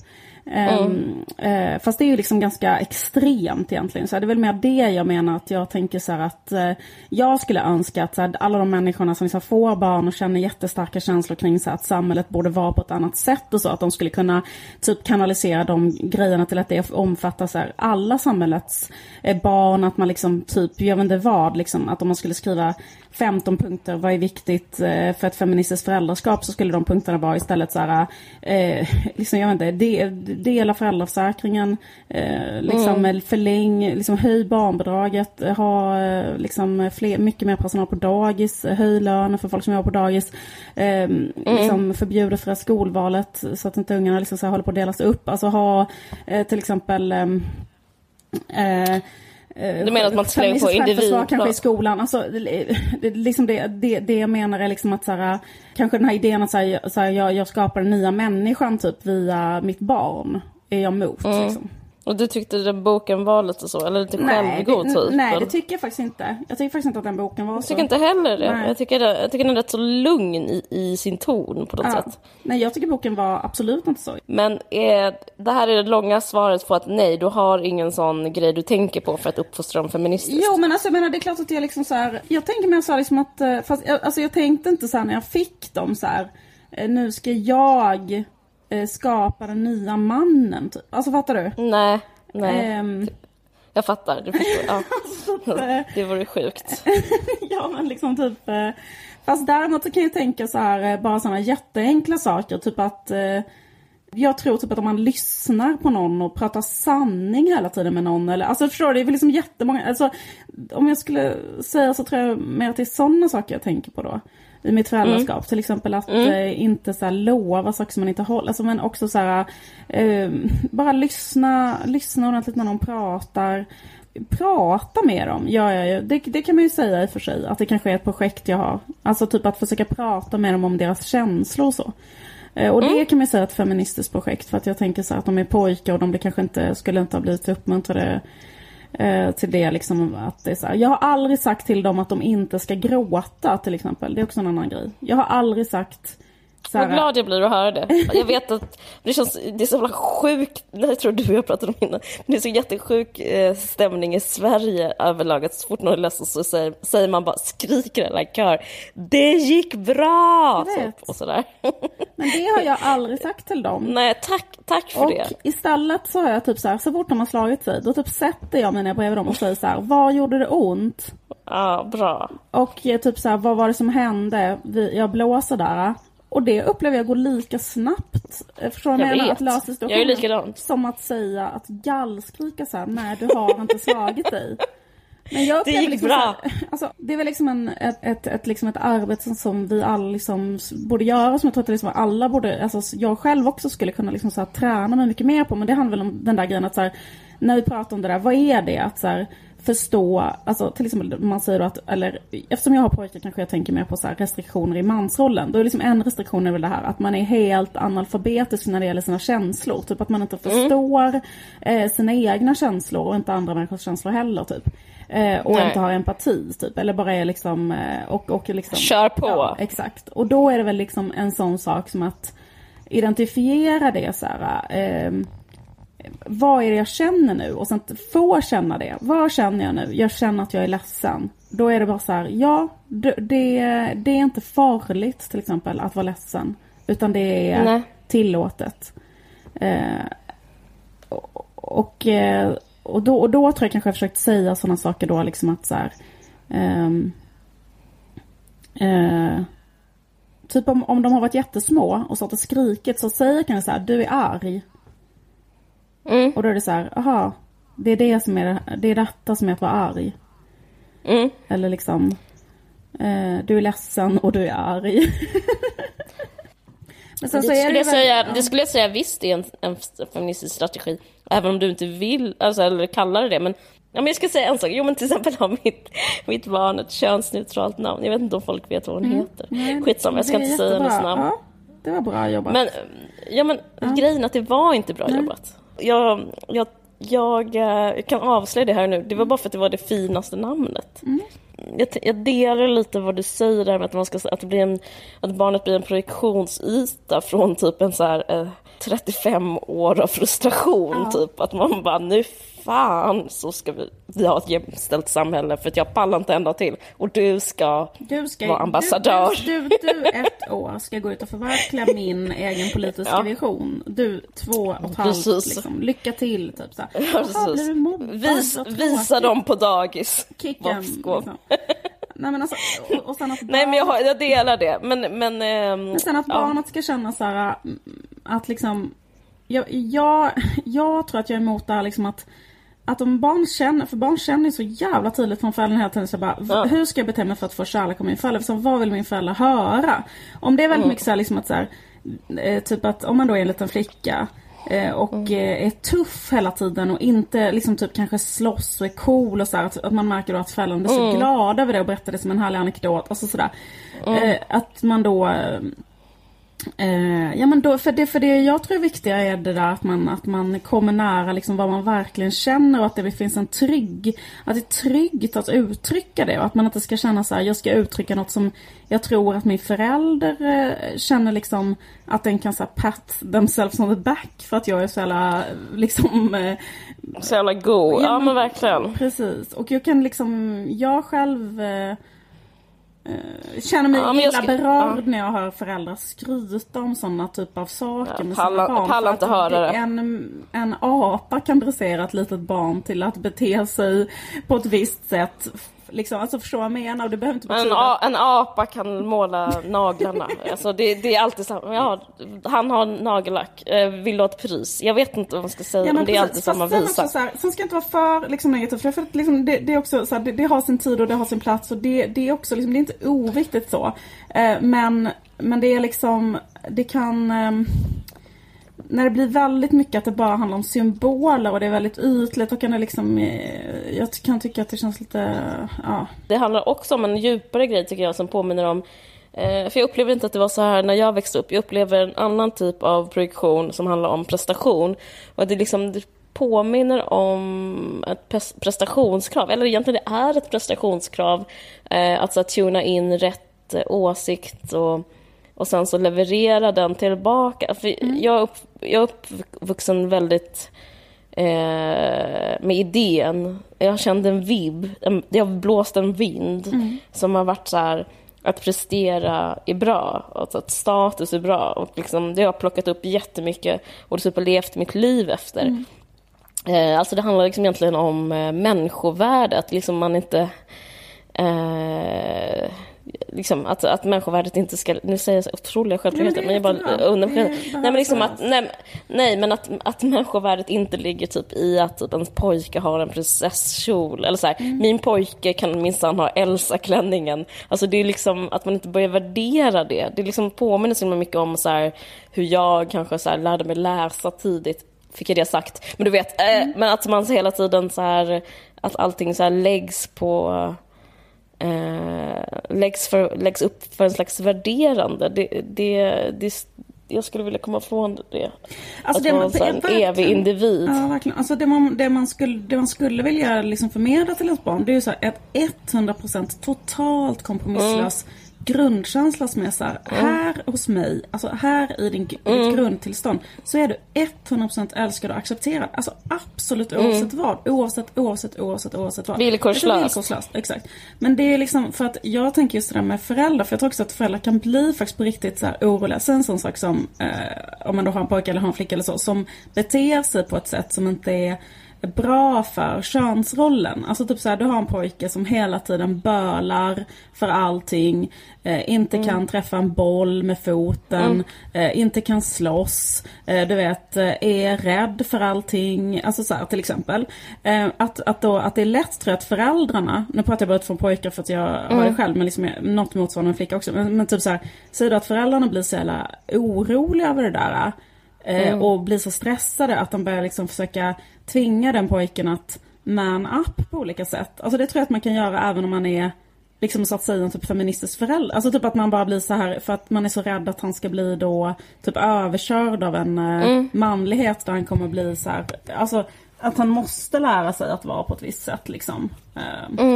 Mm. Eh, fast det är ju liksom ganska extremt egentligen. Så det är väl mer det jag menar att jag tänker så här att eh, jag skulle önska att så här, alla de människorna som liksom får barn och känner jättestarka känslor kring så här, att samhället borde vara på ett annat sätt och så. Att de skulle kunna typ kanalisera de grejerna till att det omfattar så här, alla samhällets eh, barn. Att man liksom typ, jag vet inte vad, liksom, att om man skulle skriva 15 punkter, vad är viktigt eh, för ett feministiskt föräldraskap så skulle de punkterna vara istället så här, eh, liksom, jag vet inte, det, dela föräldraförsäkringen, eh, liksom mm. förläng, liksom höj barnbidraget, ha eh, liksom fler, mycket mer personal på dagis, höj lönen för folk som jobbar på dagis, eh, mm. liksom förbjuda fria skolvalet så att inte ungarna liksom så här håller på att delas upp, alltså ha eh, till exempel ehm, du menar att man lägga på individ? kanske i skolan. Alltså, det, liksom det, det, det jag menar är liksom att så här, kanske den här idén att så här, jag, jag skapar den nya människan typ via mitt barn är jag emot. Mm. Liksom. Och du tyckte den boken var lite så, eller lite självgod typ? Nej, det tycker jag faktiskt inte. Jag tycker faktiskt inte att den boken var så. Jag tycker inte heller det. Jag tycker, jag tycker den är rätt så lugn i, i sin ton på något ja. sätt. Nej, jag tycker boken var absolut inte så. Men eh, det här är det långa svaret på att nej, du har ingen sån grej du tänker på för att uppfostra dem feministiskt. Jo, men alltså jag menar, det är klart att jag liksom så här, jag tänker mer så här liksom att, eh, fast jag, alltså jag tänkte inte så här när jag fick dem så här, eh, nu ska jag eh, skapa den nya mannen, typ. Alltså fattar du? Nej. Nej. Um, jag fattar. Du förstår. Ja. Eh, det vore sjukt. ja, men liksom typ... Eh, fast däremot så kan jag tänka så här, bara sådana jätteenkla saker. Typ att... Jag tror typ att om man lyssnar på någon och pratar sanning hela tiden med någon. Eller, alltså förstår du, det är väl liksom jättemånga... Alltså, om jag skulle säga så tror jag mer att det är sådana saker jag tänker på då i mitt föräldraskap. Mm. Till exempel att mm. eh, inte så här, lova saker som man inte håller. Alltså, men också så här, eh, bara lyssna, lyssna ordentligt när någon pratar. Prata med dem, ja, ja, ja. Det, det kan man ju säga i och för sig. Att det kanske är ett projekt jag har. Alltså typ att försöka prata med dem om deras känslor och så. Eh, och mm. det kan man ju säga är ett feministiskt projekt. För att jag tänker så här att de är pojkar och de kanske inte, skulle inte ha blivit uppmuntrade Eh, till det liksom att det är så här. Jag har aldrig sagt till dem att de inte ska gråta till exempel. Det är också en annan grej. Jag har aldrig sagt vad glad jag blir att höra det. Jag vet att det känns, det är så jävla sjukt, jag tror du jag pratade om innan, det är så jättesjuk eh, stämning i Sverige överlag att så fort någon är ledsen så säger, säger man bara, skriker alla kör, det gick bra! Typ, och sådär. Men det har jag aldrig sagt till dem. Nej, tack, tack för och det. Och istället så har jag typ så här, så fort de har slagit sig, då typ sätter jag mig ner bredvid dem och säger så här, vad gjorde det ont? Ja, bra. Och eh, typ så här, vad var det som hände? Jag blåser där. Och det upplever jag går lika snabbt, eh, förstår du jag Att lösa situationen. Jag är likadant. Som att säga, att gallskrika så här, nej du har inte slagit dig. Men jag det gick liksom bra. Så, alltså, det är väl liksom en, ett, ett, ett, liksom ett arbete som, som vi alla liksom borde göra, som jag tror att liksom alla borde, alltså jag själv också skulle kunna liksom så här, träna mig mycket mer på, men det handlar väl om den där grejen att så här, när vi pratar om det där, vad är det? Att så här, förstå, alltså till exempel man säger då att, eller eftersom jag har pojkar kanske jag tänker mer på så restriktioner i mansrollen. Då är liksom en restriktion är väl det här att man är helt analfabetisk när det gäller sina känslor. Typ att man inte mm. förstår mm. eh, sina egna känslor och inte andra människors känslor heller typ. Eh, och Nej. inte har empati typ, eller bara är liksom, eh, och, och liksom Kör på! Ja, exakt. Och då är det väl liksom en sån sak som att identifiera det så här, eh, vad är det jag känner nu? Och sen få känna det. Vad känner jag nu? Jag känner att jag är ledsen. Då är det bara så här, ja, det, det, är inte farligt till exempel att vara ledsen. Utan det är Nej. tillåtet. Eh, och, eh, och, då, och då tror jag kanske jag försökt säga sådana saker då liksom att så här, um, uh, Typ om, om de har varit jättesmå och stått och skrikit så säger jag så här, du är arg. Mm. Och då är det så här, aha, det är det som är det är detta som är att vara arg. Mm. Eller liksom, eh, du är ledsen och du är arg. Men sen det, så är skulle det, väl, säga, ja. det skulle jag säga visst är en, en feministisk strategi. Även om du inte vill, alltså, eller kallar det det. Men, ja, men jag ska säga en sak. Jo men till exempel har mitt, mitt barn ett könsneutralt namn. Jag vet inte om folk vet vad hon mm. heter. Nej, Skitsamma, jag ska inte säga hennes namn. Ja, det var bra jobbat. Men, ja, men ja. grejen att det var inte bra Nej. jobbat jag, jag, jag, eh, kan avslöja det här nu. Det var bara för att det var det finaste namnet. Mm. Jag, jag delar lite vad du säger där med att, man ska, att, det blir en, att barnet blir en projektionsyta från typ en så här, eh, 35 år av frustration. Ja. Typ att man bara, nu fan så ska vi, vi ha ett jämställt samhälle för att jag pallar inte ända till. Och du ska, du ska vara ambassadör. Du, du, du, ett år ska gå ut och förverkliga min egen politiska ja. vision. Du två och ett halvt, liksom. lycka till. Typ så här. Ja, mobbad? Vis, visa dem på dagis. Kicken. Liksom. Nej men alltså, och, och sen att barn... Nej men jag, har, jag delar det. Men, men, ähm, men sen att barnet ska känna så här, att liksom jag, jag, jag tror att jag är emot det här liksom att att om barn känner, för barn känner så jävla tydligt från föräldrarna hela tiden så bara, ja. hur ska jag bete mig för att få kärlek av min förälder? Så vad vill min förälder höra? Om det är väldigt mm. mycket så här, liksom att så här, eh, typ att om man då är en liten flicka eh, och mm. Eh, är tuff hela tiden och inte liksom typ kanske slåss och är cool och så här, att, att man märker då att föräldrarna blir så mm. glada över det och berättar det som en härlig anekdot och så sådär. Mm. Att man då Eh, ja men då, för det, för det jag tror är viktiga är det där att man, att man kommer nära liksom vad man verkligen känner och att det finns en trygg, att det är tryggt att uttrycka det och att man inte ska känna så här, jag ska uttrycka något som jag tror att min förälder eh, känner liksom att den kan så pat themselves on the back för att jag är så jävla liksom eh, Så jävla god, ja, ja men verkligen. Precis, och jag kan liksom, jag själv eh, Uh, känner mig ja, illa ska, berörd ja. när jag hör föräldrar skryta om sådana typer av saker ja, med sina barn. Pallar inte höra det. En, en apa kan dressera ett litet barn till att bete sig på ett visst sätt Liksom, alltså förstå vad jag menar? Det behöver inte betyda... En, en apa kan måla naglarna. alltså det, det, är alltid samma. Ja, han har nagellack. Eh, vill du ha ett pris? Jag vet inte vad man ska säga. Ja, men det är alltid samma visa. Så här, sen ska inte vara för liksom, negativt. För, för liksom, det, det, är också så här, det, det, har sin tid och det har sin plats. Och det, det är också liksom, det är inte oviktigt så. Eh, men, men det är liksom, det kan... När det blir väldigt mycket att det bara handlar om symboler och det är väldigt ytligt, då kan det liksom... Eh, jag kan tycka att det känns lite... Ja. Det handlar också om en djupare grej tycker jag som påminner om eh, för jag upplever inte att det var så här när jag växte upp. Jag upplever en annan typ av projektion som handlar om prestation. Och det, liksom, det påminner om ett prestationskrav, eller egentligen det är ett prestationskrav. Eh, alltså att tuna in rätt eh, åsikt och och sen så leverera den tillbaka. För Mm. jag, upp, jag är uppvuxen väldigt eh, med idén. Jag kände en vibb, en, det har blåst en vind Mm. som har varit så här att prestera är bra, alltså att status är bra. Och liksom, det har jag plockat upp jättemycket och typ har levt mitt liv efter. Mm. Eh, alltså det handlar liksom egentligen om eh, människovärdet, liksom man inte... Eh, liksom att, att människovärdet inte ska... Nu säger jag så otroliga självklarheter, men, jag bara undrar... Nej, men liksom att, nej, nej, men att, att människovärdet inte ligger typ i att typ en pojke har en prinsesskjol. Eller så här, Mm. min pojke kan minsann ha Elsa-klänningen. Alltså det är liksom att man inte börjar värdera det. Det liksom påminner så mycket om så här, hur jag kanske så här, lärde mig läsa tidigt. Fick jag det sagt. Men du vet, eh, Mm. men att man hela tiden så här, att allting så här läggs på eh, läggs, för, läggs upp för en slags värderande. Det, det, det, jag skulle vilja komma ifrån det. Alltså att det- vara en verkligen. evig individ. Ja, verkligen. Alltså det, man, det, man skulle, det man skulle vilja liksom förmedla till ett barn det är ju så här ett 100% totalt kompromisslös grundkänsla som är så här, här hos mig, alltså här i din, ditt grundtillstånd så är du 100% älskad och accepterad. Alltså absolut oavsett vad. Oavsett, oavsett, oavsett, oavsett vad. Villkorslöst. Villkorslöst, exakt. Men det är liksom för att jag tänker just det där med föräldrar, för jag tror också att föräldrar kan bli faktiskt på riktigt så här oroliga. Sen en sån sak som, eh, om man då har en pojke eller har en flicka eller så, som beter sig på ett sätt som inte är bra för könsrollen. Alltså typ så här, du har en pojke som hela tiden bölar för allting, eh, inte kan träffa en boll med foten, eh, inte kan slåss, eh, du vet, eh, är rädd för allting, alltså så här, till exempel. Eh, att, att, då, att det är lätt tror jag att föräldrarna, nu pratar jag bara utifrån pojkar för att jag har det själv, men liksom något motsvarande en flicka också. Men, men typ så här, säg då att föräldrarna blir så jävla oroliga över det där. Eh, Och blir så stressade att de börjar liksom försöka tvinga den pojken att man up på olika sätt. Alltså det tror jag att man kan göra även om man är liksom så att säga en typ feministisk förälder. Alltså typ att man bara blir så här för att man är så rädd att han ska bli då typ överkörd av en eh, manlighet där han kommer bli så här, alltså att han måste lära sig att vara på ett visst sätt liksom. Eh,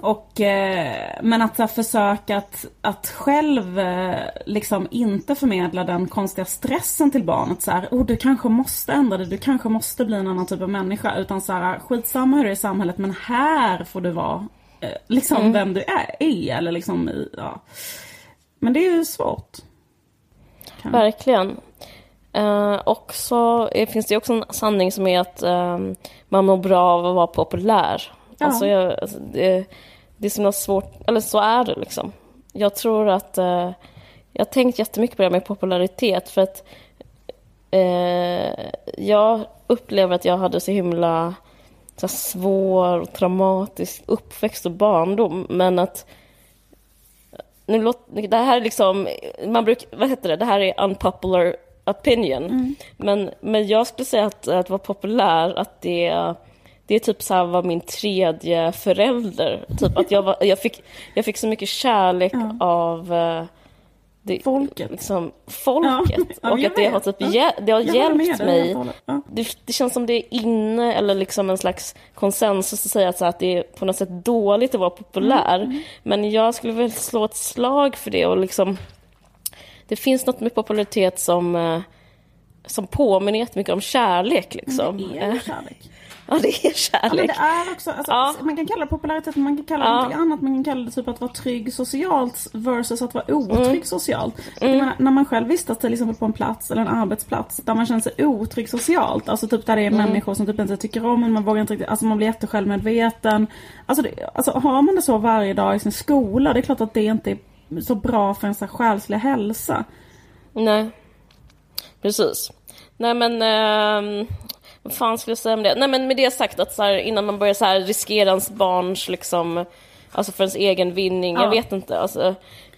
och, eh, men att här, försöka att, att själv eh, liksom inte förmedla den konstiga stressen till barnet. Så här, oh, du kanske måste ändra dig, du kanske måste bli en annan typ av människa. Utan så här, skitsamma hur det är i samhället men här får du vara eh, liksom vem du är, är. Eller liksom, i- ja. Men det är ju svårt. Kan- Verkligen. Eh, och så är, finns det också en sanning som är att eh, man mår bra av att vara populär. Ja. Alltså, jag, alltså det, det är så svårt, eller så är det liksom. Jag tror att, eh, jag har tänkt jättemycket på det här med popularitet för att eh, jag upplever att jag hade så himla så svår och traumatisk uppväxt och barndom men att nu låt, det här är liksom, man brukar, vad heter det, det här är unpopular opinion. Men, men jag skulle säga att, att vara populär, att det, det är typ så här var min tredje förälder. Typ att jag, var, jag, fick, jag fick så mycket kärlek av eh, det, Folket. Liksom, folket. Ja, och att det har, typ, Ja. det har hjälpt mig. Ja. det, det känns som det är inne eller liksom en slags konsensus att säga att, så att det är på något sätt dåligt att vara populär. Mm, Men jag skulle väl slå ett slag för det och liksom det finns något med popularitet som, eh, som påminner jättemycket om kärlek. Liksom. Det är ju kärlek. Ja, det är Ja, men kärlek. det är också, alltså, Ja. man kan kalla det popularitet, man kan kalla det Ja. någonting annat. Man kan kalla det typ att vara trygg socialt versus att vara otrygg Mm. socialt. Jag menar, när man själv vistas till exempel på en plats eller en arbetsplats där man känner sig otrygg socialt. Alltså typ där det är Mm. människor som typ inte tycker om en, man vågar inte riktigt, alltså man blir jättesjälvmedveten. Alltså, det, alltså har man det så varje dag i sin skola, det är klart att det inte är så bra för ens själsliga hälsa. Nej, precis. Nej men, vad fan skulle jag säga om det? Nej men med det sagt att så här, innan man börjar så här riskera ens barns liksom, alltså för ens egen vinning, Ja. jag vet inte. Alltså,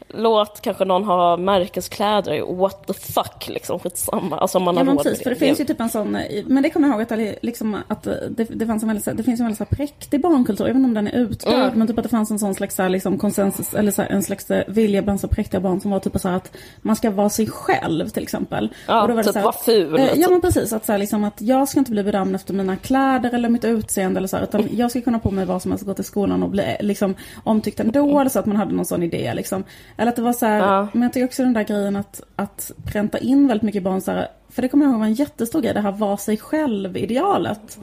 låt kanske någon ha märkeskläder, what the fuck liksom, skitsamma. Alltså om man Ja har men råd med precis, för det finns ju typ en sån, men det kommer jag ihåg att, det- liksom, att det, det, fanns en väldigt, det finns en väldigt så här präktig barnkultur, även om den är utdöd. Mm. Men typ att det fanns en sån slags här, liksom, konsensus, eller så här, en slags vilja bland så präktiga barn som var typ så här att man ska vara sig själv till exempel. Ja, Och då var det typ vara ful, eh, Ja typ. men precis, att, så här, liksom, att jag ska inte bli bedömd efter mina kläder eller mitt utseende eller så här, utan jag ska kunna på mig vad som helst, gå till skolan och bli eh, liksom, omtyckt ändå, eller så att man hade någon sån idé liksom. Eller att det var så här, Ja. men jag tycker också den där grejen att, att pränta in väldigt mycket barn så här, för det kommer jag ihåg var en jättestor grej, det här var sig själv-idealet.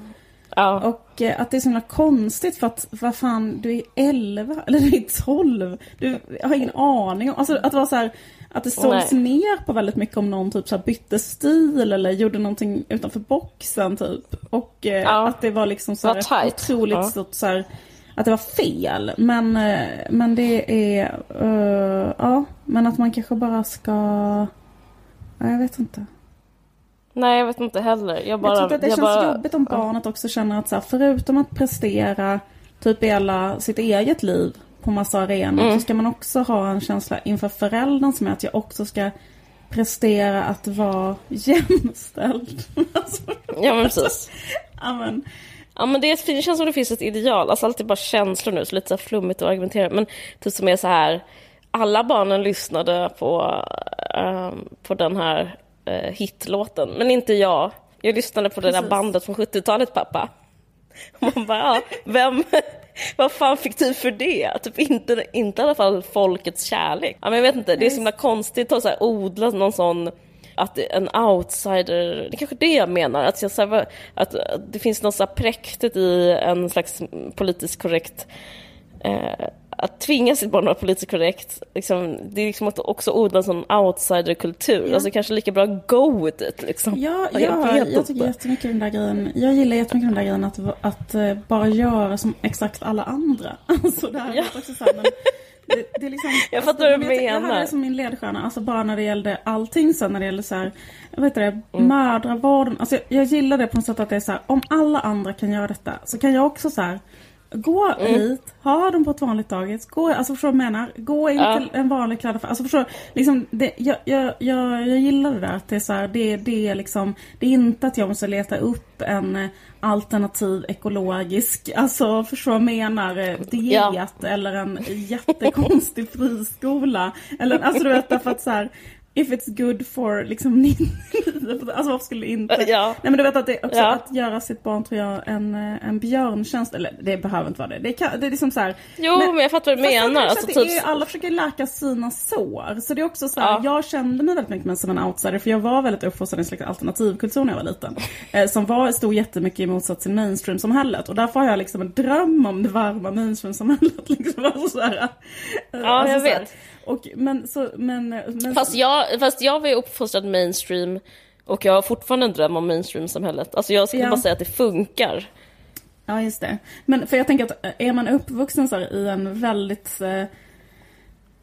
Ja. Och eh, att det är så himla konstigt för att, vad fan, du är 11 eller du är 12. Du har ingen aning om, alltså att det var så här, att det sågs Nej. ner på väldigt mycket om någon typ så här bytte stil eller gjorde någonting utanför boxen typ. Och eh, Ja. att det var liksom så här var ett tight. otroligt Ja. stort så här, att det var fel. Men, eh, men det är, eh, ja, men att man kanske bara ska, ja, jag vet inte. Nej, jag vet inte heller. Jag bara... jag tycker att det känns bara, jobbigt om barnet också känner att så här, förutom att prestera typ hela sitt eget liv på massa arenor Mm. så ska man också ha en känsla inför föräldern som är att jag också ska prestera att vara jämställd. Ja, men precis. Ja men det, är- det känns som det finns ett ideal, alltså allt är bara känslor nu, så lite så flummigt att argumentera. Men typ som är så här, alla barnen lyssnade på, ehm, på den här uh, hitlåten, men inte jag. Jag lyssnade på det där bandet från 70-talet pappa. Och Man bara, ja, vem, vad fan fick du för det? Typ inte, inte i alla fall folkets kärlek. Ja, men jag vet inte, det är så himla konstigt att så här odla någon sån att en outsider, det är kanske det jag menar, att, jag, så här, att, det finns något så präktigt i en slags politiskt korrekt eh, att tvinga sitt barn att vara politiskt korrekt, liksom, det är liksom också odla en sån outsiderkultur. Alltså kanske lika bra go with it. Liksom. ja, jag ja, jag, inte. tycker jättemycket den där grejen. Jag gillar jättemycket den där grejen att, att eh, bara göra som exakt alla andra. Alltså det här Ja. också så här, men det, det är liksom, Jag fattar vad du men jag tycker Det här menar. är som min ledstjärna, alltså bara när det gällde allting sen när det gällde så här, jag vet inte det, Mm. mödravården. Alltså jag, jag gillar det på något sätt att det är så här, om alla andra kan göra detta så kan jag också så här Gå Mm. hit, ha dem på ett vanligt dagis, gå, alltså förstår du vad jag menar? Gå in Ja. till en vanlig klädaffär, alltså förstår? Liksom, det, jag, jag, jag, jag gillar det där att det är så här, det, det är liksom, det är inte att jag måste leta upp en alternativ ekologisk, alltså förstår du vad jag menar? eh, Diet Ja. eller en jättekonstig friskola. Eller, alltså du vet därför att så här, if it's good for liksom 99, alltså varför skulle inte? Ja. Nej men du vet att det också Ja. att göra sitt barn tror jag en, eh, en björntjänst, eller det behöver inte vara det. Det, kan, det är liksom så här, Jo, men, jag fattar vad du jag menar. Alltså, typ, är, alla försöker läka sina sår. Så det är också så här, Ja. jag kände mig väldigt mycket som en outsider för jag var väldigt uppfostrad i en slags alternativkultur när jag var liten. Eh, som var, stod jättemycket i motsats till mainstream-samhället. Och därför har jag liksom en dröm om det varma mainstream-samhället. Liksom. Alltså så här, eh, Ja, jag så här. vet. Och, men, så, men, men, fast, jag, fast jag var ju uppfostrad mainstream och jag har fortfarande en dröm om mainstream-samhället. Alltså jag skulle Ja. bara säga att det funkar. Ja, just det. Men för jag tänker att eh, är man uppvuxen så här, i en väldigt eh,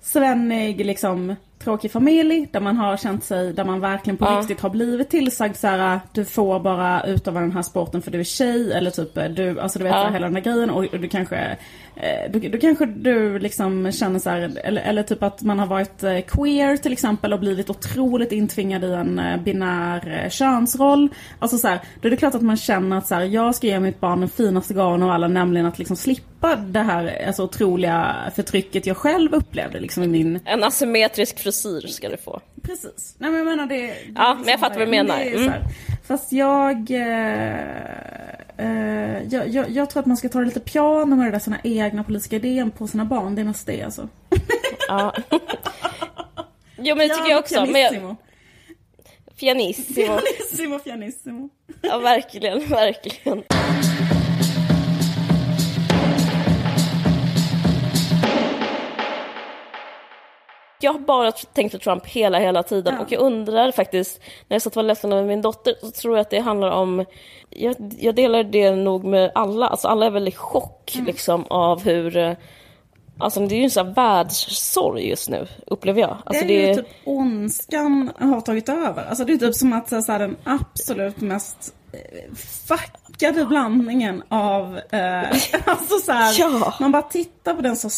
svennig, liksom tråkig familj där man har känt sig, där man verkligen på Ja. riktigt har blivit tillsagd så här, du får bara utöva den här sporten för du är tjej eller typ eh, du, alltså du vet Ja. hela den här grejen och, och du kanske, eh, du, du kanske du liksom känner så här, eller, eller typ att man har varit eh, queer till exempel och blivit otroligt intvingad i en eh, binär könsroll. Alltså så här, då är det klart att man känner att så här, jag ska ge mitt barn den finaste gåvan av alla, nämligen att liksom slippa det här alltså, otroliga förtrycket jag själv upplevde liksom i min En asymmetrisk frisyr ska du få. Precis. Nej men jag menar det... det Ja, men jag fattar vad du men menar. Mm. Fast jag, eh, eh, jag, jag... Jag tror att man ska ta det lite piano med det där sina egna politiska idéer på sina barn. Det är mest det alltså. Ja. jo, men det tycker jag också. Men jag, Pianissimo. pianissimo. Pianissimo, pianissimo. Ja, verkligen, verkligen. Jag har bara tänkt på Trump hela, hela tiden Ja. och jag undrar faktiskt, när jag satt och var ledsen över min dotter, så tror jag att det handlar om, jag, jag delar det nog med alla, alltså alla är väl i chock liksom av hur, eh, alltså det är ju en sån här världssorg just nu, upplever jag. Alltså, det är ju typ ondskan har tagit över. Alltså det är typ som att så här, den absolut mest eh, fuckade blandningen av... Eh, alltså så här, Ja. Man bara tittar på den så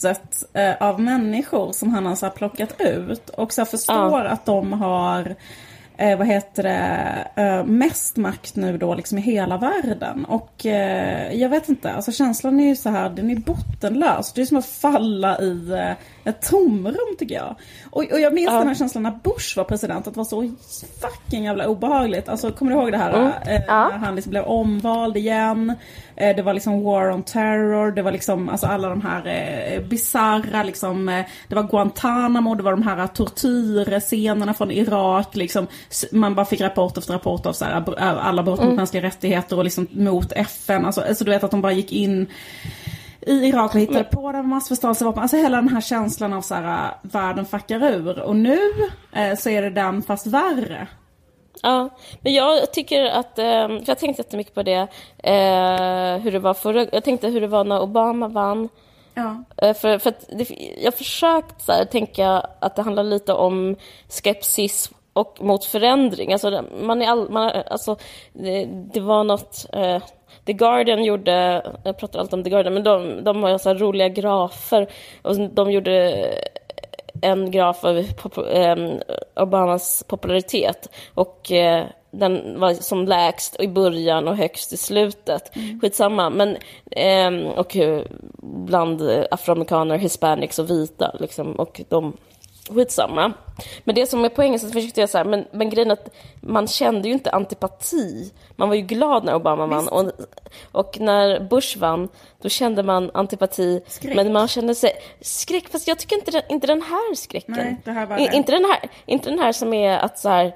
skräckkabinettet eh, av människor som han har så plockat ut. Och så förstår att de har eh, vad heter det, eh, mest makt nu då liksom i hela världen. Och eh, jag vet inte, alltså känslan är ju så här, den är bottenlös. Det är som att falla i, eh, ett tomrum tycker jag. Och, och jag minns ja. den här känslan när Bush var president, att det var så fucking jävla obehagligt. Alltså kommer du ihåg det här? Mm. Eh, ja. När han liksom blev omvald igen. Eh, det var liksom War on Terror, det var liksom alltså alla de här eh, bizarra liksom. Eh, det var Guantanamo, det var de här tortyrscenerna från Irak liksom. Man bara fick rapport efter rapport av så här, alla brott mot mm. mänskliga rättigheter och liksom mot FN. Alltså, alltså du vet att de bara gick in i Irak hittade på det med massförstörelsevapen. Alltså hela den här känslan av så här, världen fuckar ur. Och nu eh, så är det den fast värre. Ja, men jag tycker att, eh, för jag tänkte jättemycket på det, eh, hur det var förra, jag tänkte hur det var när Obama vann. Ja. Eh, för, för det, jag försökt så här, tänka att det handlar lite om skepsis och mot förändring. Alltså, man är all, man, alltså, det, det var något, eh, The Guardian gjorde, jag pratar alltid om The Guardian, men de, de har så roliga grafer. Och de gjorde en graf av ehm, Obamas popularitet. Och eh, den var som lägst i början och högst i slutet. Mm. Skitsamma. Men, ehm, och bland afroamerikaner, hispanics och vita. Liksom, och de skitsamma. Men det som är poängen, så försökte jag så här, men, men grejen att man kände ju inte antipati. Man var ju glad när Obama vann. Och, och när Bush vann, då kände man antipati. Skräck. Men man kände sig... Skräck, fast jag tycker inte, inte den här skräcken. Nej, här I, inte, den här, inte den här som är att så här,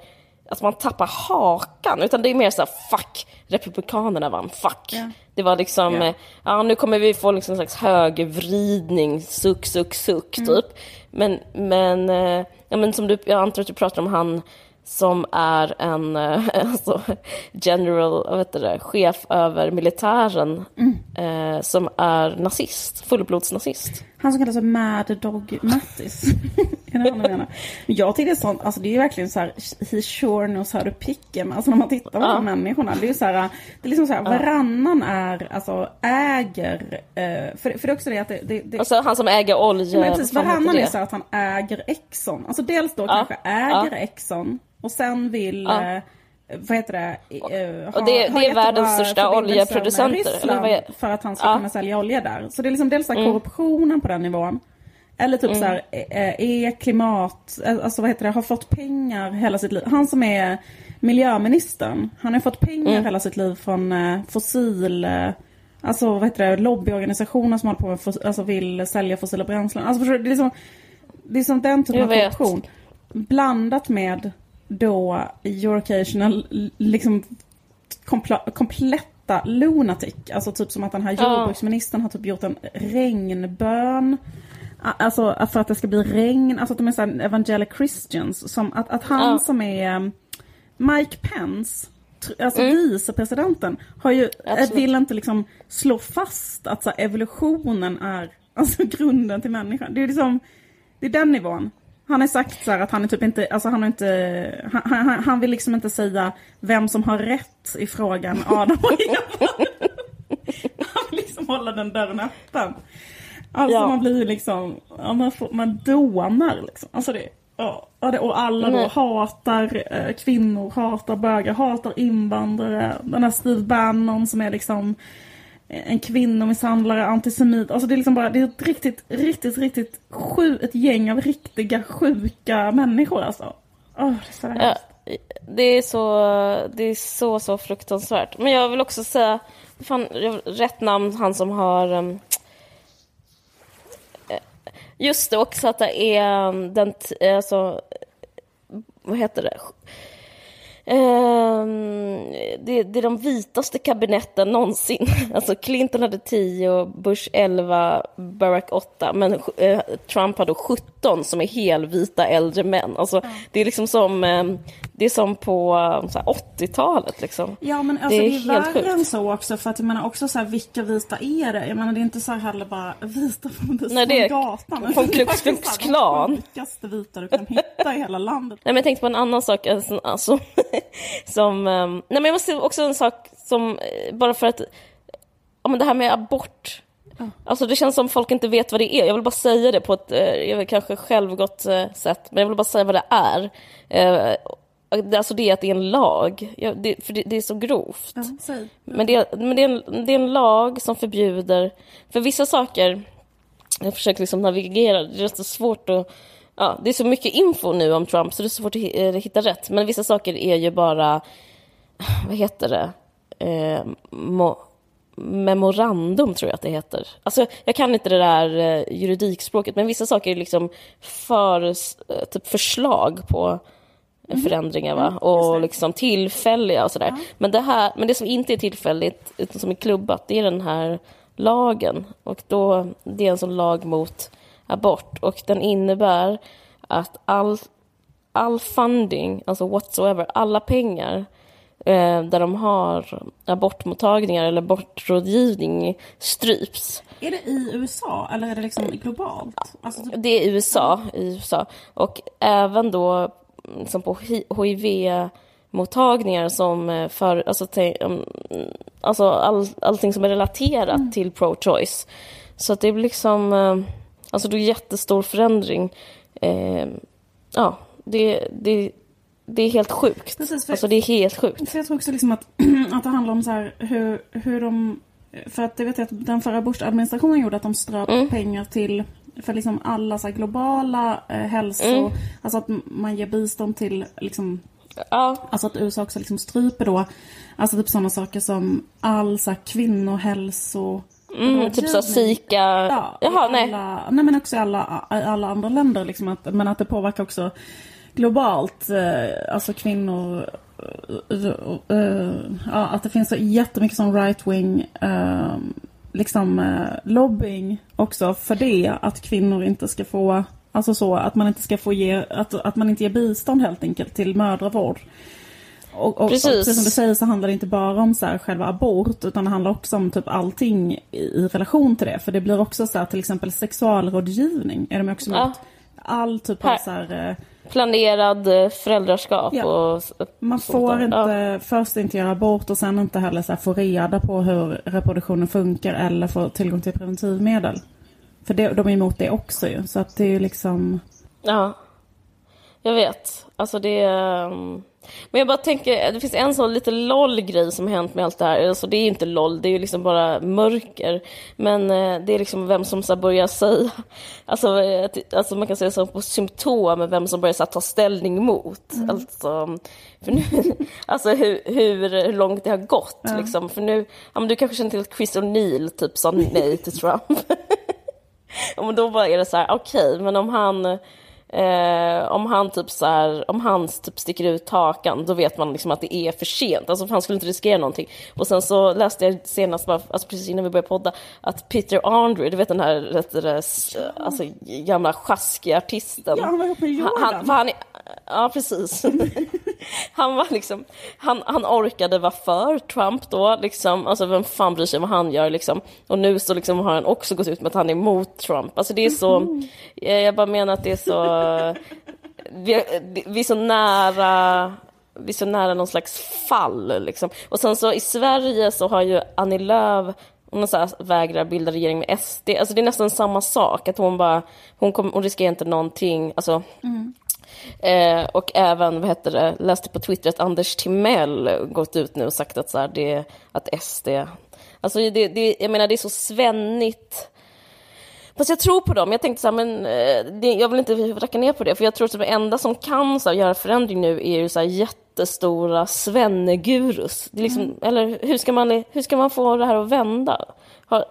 att man tappar hakan, utan det är mer så här, fuck, republikanerna vann, fuck. Ja. Det var liksom, ja. ja. nu kommer vi få liksom en slags högervridning, suck, suck, suck, mm. typ. Men, men, eh, ja, men som du, jag antar att du pratar om han som är en eh, alltså, general, heter det, chef över militären mm. eh, som är nazist, fullblodsnazist. Han som kallas för Mad Dog Mattis. är det han menar? Jag tycker det är sånt, alltså det är verkligen så här, he sure knows how to pick him. Alltså när man tittar på ja. de människorna, det är så här, det är liksom så här, varannan är, alltså äger, eh, för, för det är också det att det... det, det alltså han som äger olja. Men precis, varannan är så att han äger Exxon. Alltså dels då ja. kanske äger ja. Exxon och sen vill ja. Eh, vad heter det? Uh, och det, det är världens största oljeproducenter. Eller för att han ska ja. kunna sälja olja där. Så det är liksom dels mm. korruptionen på den nivån. Eller typ mm. så här, är e, klimat, alltså vad heter det, har fått pengar hela sitt liv. Han som är miljöministern, han har fått pengar mm. hela sitt liv från eh, fossil, eh, alltså vad heter det, lobbyorganisationer som håller på med, alltså vill sälja fossila bränslen. Alltså det är liksom, det är som den typen av korruption. Blandat med då Eurocational liksom kompletta lunatic. Alltså typ som att den här jordbruksministern har typ gjort en regnbön. Alltså för att det ska bli regn, alltså att de är såhär evangelic christians. Som att, att han som är um, Mike Pence, alltså mm. vicepresidenten, har ju, Absolut. vill inte liksom slå fast att så evolutionen är alltså grunden till människan. Det är liksom, det är den nivån. Han har sagt så att han är typ inte, alltså han har inte, han, han, han, vill liksom inte säga vem som har rätt i frågan Adam och Eva. Han vill liksom hålla den dörren öppen. Alltså ja. man blir liksom, ja, man, får, man dånar liksom. Alltså det, ja, och alla då hatar eh, kvinnor, hatar bögar, hatar invandrare. Den här Steve Bannon som är liksom en kvinnomisshandlare, antisemit. Alltså det är liksom bara, det är ett riktigt, riktigt, riktigt sju, ett gäng av riktiga sjuka människor alltså. Oh, det, är ja, det är så, det är så, så fruktansvärt. Men jag vill också säga, fan, rätt namn, han som har um, Just det, också att det är um, den, alltså, vad heter det? Um, det, det, är de vitaste kabinetten någonsin. Alltså Clinton hade 10, Bush 11, Barack 8, men uh, Trump hade 17 som är helvita äldre män. Alltså. Det är liksom som, um, det är som på um, 80-talet. Liksom. Ja, men alltså, det är, det är värre än så också. För att jag menar också så här, vilka vita är det? Jag menar det är inte så här heller bara vita från, Nej, det är gatan. Från Klux Klux Klan. De sjukaste vita du kan hitta i hela landet. Nej, men jag tänkte på en annan sak. Alltså, alltså som, um, nej men jag måste också en sak som, eh, bara för att, ja men det här med abort. Mm. Alltså det känns som folk inte vet vad det är. Jag vill bara säga det på ett, eh, jag vill kanske självgott eh, sätt, men jag vill bara säga vad det är. Alltså det är att det är en lag, ja, det, för det, det, är så grovt. Ja, men, det, men det, är en, det är en lag som förbjuder, för vissa saker jag försöker liksom navigera, det är så svårt att Ja, det är så mycket info nu om Trump så det är svårt att eh, hitta rätt. Men vissa saker är ju bara, vad heter det, eh, mo, memorandum tror jag att det heter. Alltså, jag kan inte det där eh, juridikspråket, men vissa saker är liksom för, eh, typ förslag på mm. förändringar va? Mm, och liksom tillfälliga och sådär. Ja. Men, det här, men det som inte är tillfälligt, utan som är klubbat, det är den här lagen. Och då, det är en sån lag mot abort och den innebär att all, all funding, alltså whatsoever, alla pengar eh, där de har abortmottagningar eller abortrådgivning stryps. Är det i USA eller är det liksom globalt? Alltså, typ... Det är USA, i USA. Och även då liksom på hiv-mottagningar som eh, för, alltså, alltså all, allting som är relaterat mm. till pro-choice. Så att det blir liksom, eh, alltså det är jättestor förändring. Eh, ja, det, det, det är helt sjukt. Precis, för, alltså det är helt sjukt. För jag tror också liksom att, att det handlar om så här hur, hur de... För att det vet jag att den förra Bush-administrationen gjorde att de ströp mm. pengar till för liksom alla så globala eh, hälso... Mm. Alltså att man ger bistånd till liksom... Ja. Alltså att USA också liksom stryper då Alltså typ sådana saker som all så här, kvinnohälso... Mm, typ så Sika... Ja, Jaha, nej. Alla, nej men också i alla, alla andra länder liksom. Att, men att det påverkar också globalt, eh, alltså kvinnor, eh, eh, ja, att det finns så jättemycket som right-wing liksom lobbying också för det, att kvinnor inte ska få, alltså så att man inte ska få ge, att, att man inte ger bistånd helt enkelt till mödravård. Och, och, precis. och precis som du säger så handlar det inte bara om så här, själva abort utan det handlar också om typ allting i, i relation till det. För det blir också så här, till exempel sexualrådgivning är de också ja. mot. All typ av så här, planerad eh, föräldraskap ja. och Man får inte ja. först inte göra abort och sen inte heller så få reda på hur reproduktionen funkar eller få tillgång till preventivmedel. För det, de är emot det också ju, så att det är ju liksom... Ja, jag vet. Alltså det är... Um men jag bara tänker, det finns en sån lite LOL-grej som hänt med allt det här. Alltså det är inte LOL, det är ju liksom bara mörker. Men eh, det är liksom vem som så börjar säga, alltså, eh, alltså man kan säga så på symptom, vem som börjar så ta ställning mot. Mm. Alltså, för nu, alltså hur, hur långt det har gått ja. liksom. För nu, ja men du kanske känner till att Chris O'Neill typ sa nej till Trump. och då bara är det så här, okej, okay, men om han Eh, om han typ så här, om han typ sticker ut hakan, då vet man liksom att det är för sent. Alltså han skulle inte riskera någonting. Och sen så läste jag senast, bara, alltså precis innan vi började podda, att Peter Andre, du vet den här alltså, gamla sjaskiga artisten. Ja, han var ihop med Jordan. Han, han, ja, precis. han var liksom, han, han orkade vara för Trump då, liksom. Alltså vem fan bryr sig vad han gör liksom. Och nu så liksom har han också gått ut med att han är emot Trump. Alltså det är så, mm. jag bara menar att det är så vi, vi är så nära vi är så nära någon slags fall. Liksom. Och sen så i Sverige så har ju Annie Lööf hon så vägrar bilda regering med SD. Alltså det är nästan samma sak. Att hon bara, hon, kom, hon riskerar inte någonting. Alltså, mm. Eh, och även, vad heter det, läste på Twitter att Anders Timell gått ut nu och sagt att, så här, det, att SD... Alltså det, det, jag menar det är så svennigt Fast jag tror på dem. Jag tänkte så här, men eh, det, jag vill inte racka ner på det, för jag tror att det enda som kan så här, göra förändring nu är ju så här, jättestora svennegurus. Det är liksom, mm. Eller hur ska, man, hur ska man få det här att vända? Har,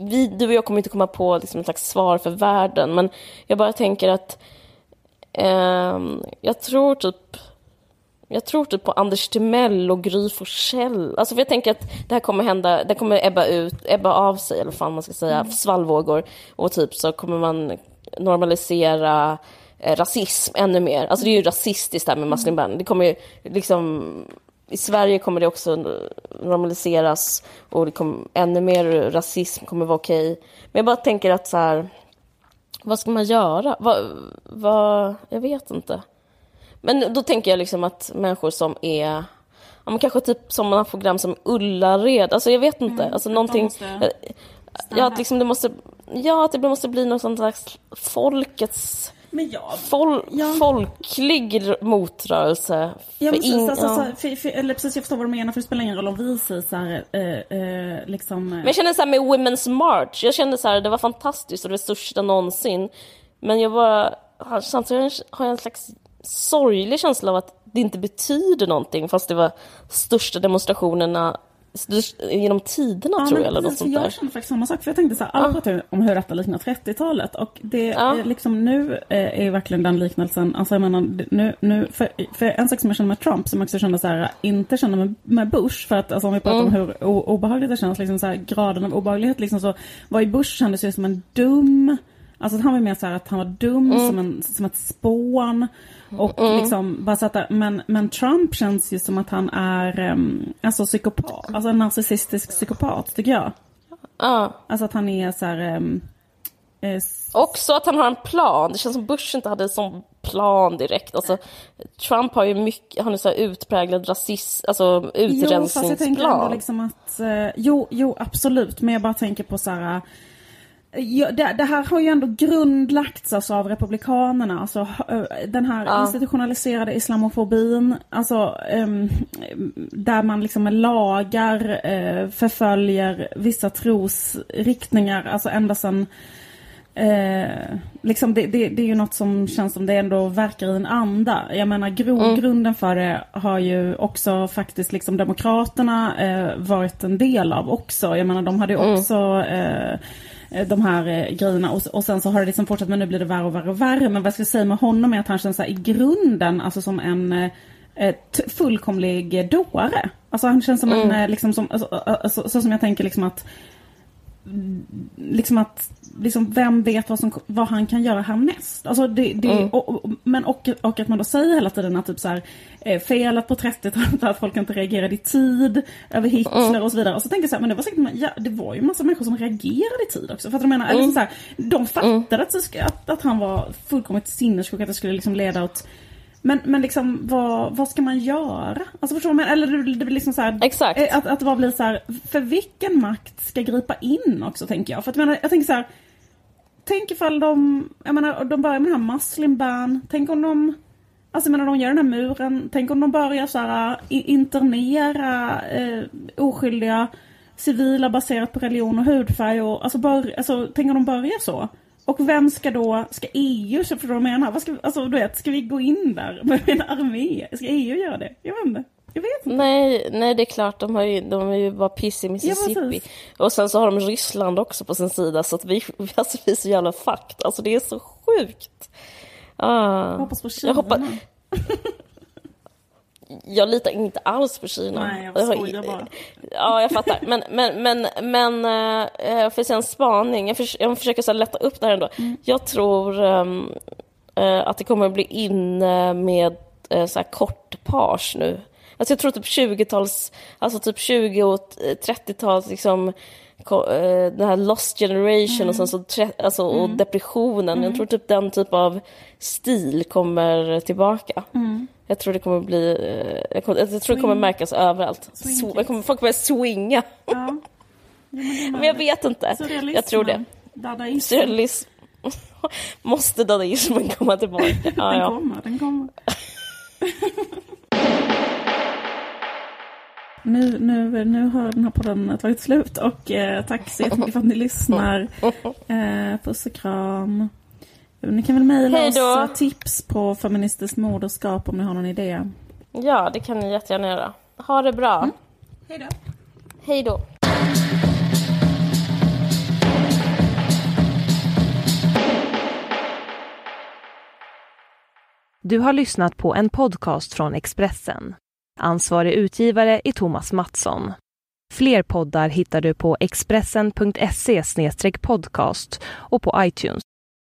vi, du och jag kommer inte komma på liksom, ett slags svar för världen, men jag bara tänker att jag tror typ jag tror typ på Anders Timell och Gry Forssell. Alltså för jag tänker att det här kommer hända, det kommer ebba ut, ebba av sig, eller vad man ska säga, mm. svallvågor. Och typ så kommer man normalisera eh, rasism ännu mer. Alltså det är ju rasistiskt det här med Muslim. Band. Det kommer ju liksom, i Sverige kommer det också normaliseras och det kommer, ännu mer rasism kommer vara okej. Men jag bara tänker att så här, vad ska man göra? Vad, vad, jag vet inte. Men då tänker jag liksom att människor som är ja, men kanske typ sådana program som Ullared, alltså jag vet inte, mm, alltså någonting... Ja, att liksom det måste, ja, att det måste bli någon sån slags folkets Men ja, Fol Ja. Folklig motrörelse. Ja, För precis, ing- alltså, ja. så här, för, för, eller precis, jag förstår vad du menar för det spelar ingen roll om vi säger så här, eh, eh, liksom... eh, Men jag kände så här med Women's March, jag kände så här, det var fantastiskt och det största någonsin. Men jag bara, samtidigt har jag en slags sorglig känsla av att det inte betyder någonting fast det var största demonstrationerna genom tiderna Ja, tror jag eller något precis, för sånt jag kände faktiskt samma sak. För jag tänkte så här, alla pratar om hur detta liknar 30-talet. Och det Ja. liksom nu eh, är verkligen den liknelsen, alltså jag menar, nu, nu, för, för en sak som jag känner med Trump, som jag också kände så här, inte kände med, med Bush, för att alltså, om vi pratar om Mm. hur o, obehagligt det känns, liksom så här, graden av obehaglighet, liksom så var ju Bush kändes ju som en dum, alltså han var mer så här att han var dum Mm. som, en, som ett spån. Och liksom bara så att, men, men Trump känns ju som att han är um, alltså psykopat, alltså en narcissistisk psykopat tycker jag. Ja. Alltså att han är så här... Um, eh, Också att han har en plan. Det känns som Bush inte hade en sån plan direkt. Alltså, Trump har ju mycket, han är så här utpräglad rasism, alltså jo, fast jag tänker ändå utrensningsplan. liksom att... eh, jo, jo, absolut. Men jag bara tänker på så här... Ja, det, det här har ju ändå grundlagts alltså av Republikanerna. Alltså, den här Ja. institutionaliserade islamofobin. Alltså, ehm, där man liksom med lagar eh, förföljer vissa trosriktningar. Alltså ända sedan Eh, liksom det, det, det är ju något som känns som det ändå verkar i en anda. Jag menar grogrunden för det har ju också faktiskt liksom Demokraterna eh, varit en del av också. Jag menar de hade ju också eh, de här eh, grejerna och, och sen så har det liksom fortsatt men nu blir det värre och värre och värre. Men vad jag ska säga med honom är att han känns så här, i grunden alltså som en eh, eh, fullkomlig dåre. Alltså han känns som en, eh, liksom som, alltså, alltså, så som jag tänker liksom att liksom att, liksom vem vet vad, som, vad han kan göra härnäst? Alltså det, det, Mm. och, och, men och, och att man då säger hela tiden att typ så här, eh, felet på 30-talet var att folk inte reagerade i tid över Hitler Mm. och så vidare. Och så tänker jag så här, men det var säkert, ja, det var ju massa människor som reagerade i tid också. För att de menar, Mm. så här, de fattade att, det ska, att, att han var fullkomligt sinnessjuk, att det skulle liksom leda åt men, men liksom vad, vad ska man göra? Alltså förstår man? Eller det, det blir liksom så här, Exakt. eh, Att, att det bara blir så här, för vilken makt ska gripa in också tänker jag. För att jag menar, jag tänker så här, tänk ifall de, jag menar de börjar med den här muslim ban, tänk om de Alltså jag menar de gör den här muren, tänk om de börjar så här internera eh, oskyldiga civila baserat på religion och hudfärg och alltså, bör, alltså tänk om de börjar så. Och vem ska då, ska EU, vad jag menar? Vad ska, alltså du vet, ska vi gå in där med en armé? Ska EU göra det? Jag vet inte. Jag vet inte. Nej, nej, det är klart, de, har ju, de är ju bara piss i Mississippi. precis. och sen så har de Ryssland också på sin sida, så att vi, alltså, vi är så jävla fucked. Alltså det är så sjukt. Ah. Jag hoppas på Kina. Jag hoppas- Jag litar inte alls på Kina. Nej, jag skojar bara. Ja, jag fattar. Men, men, men, men eh, jag får säga en spaning. Jag, förs- jag försöker så lätta upp det här ändå. Mm. Jag tror eh, att det kommer att bbli inne med eh, så här kort page nu. Alltså jag tror typ 20-tals, alltså typ 20 och 30-tals liksom eh, den här lost generation och sen så alltså, och depressionen. Jag tror typ den typ av stil kommer tillbaka. Jag tror det kommer bli, eh, jag, kommer, jag tror det kommer märkas överallt. Swing kommer, folk kommer swinga. Ja. Men jag vet inte. Jag tror det. Surrealism. Måste dadaismen komma tillbaka? Ja, Den ja. kommer, den kommer. nu, nu, nu har den här podden tagit slut och eh, tack så jättemycket för att ni lyssnar. Eh, puss och kram. Ni kan väl mejla oss tips på feministiskt moderskap om ni har någon idé. ja, det kan ni jättegärna göra. Ha det bra. Hej då. Hej då. Du har lyssnat på en podcast från Expressen. Ansvarig utgivare är Thomas Mattsson. Fler poddar hittar du på expressen.se podcast och på iTunes.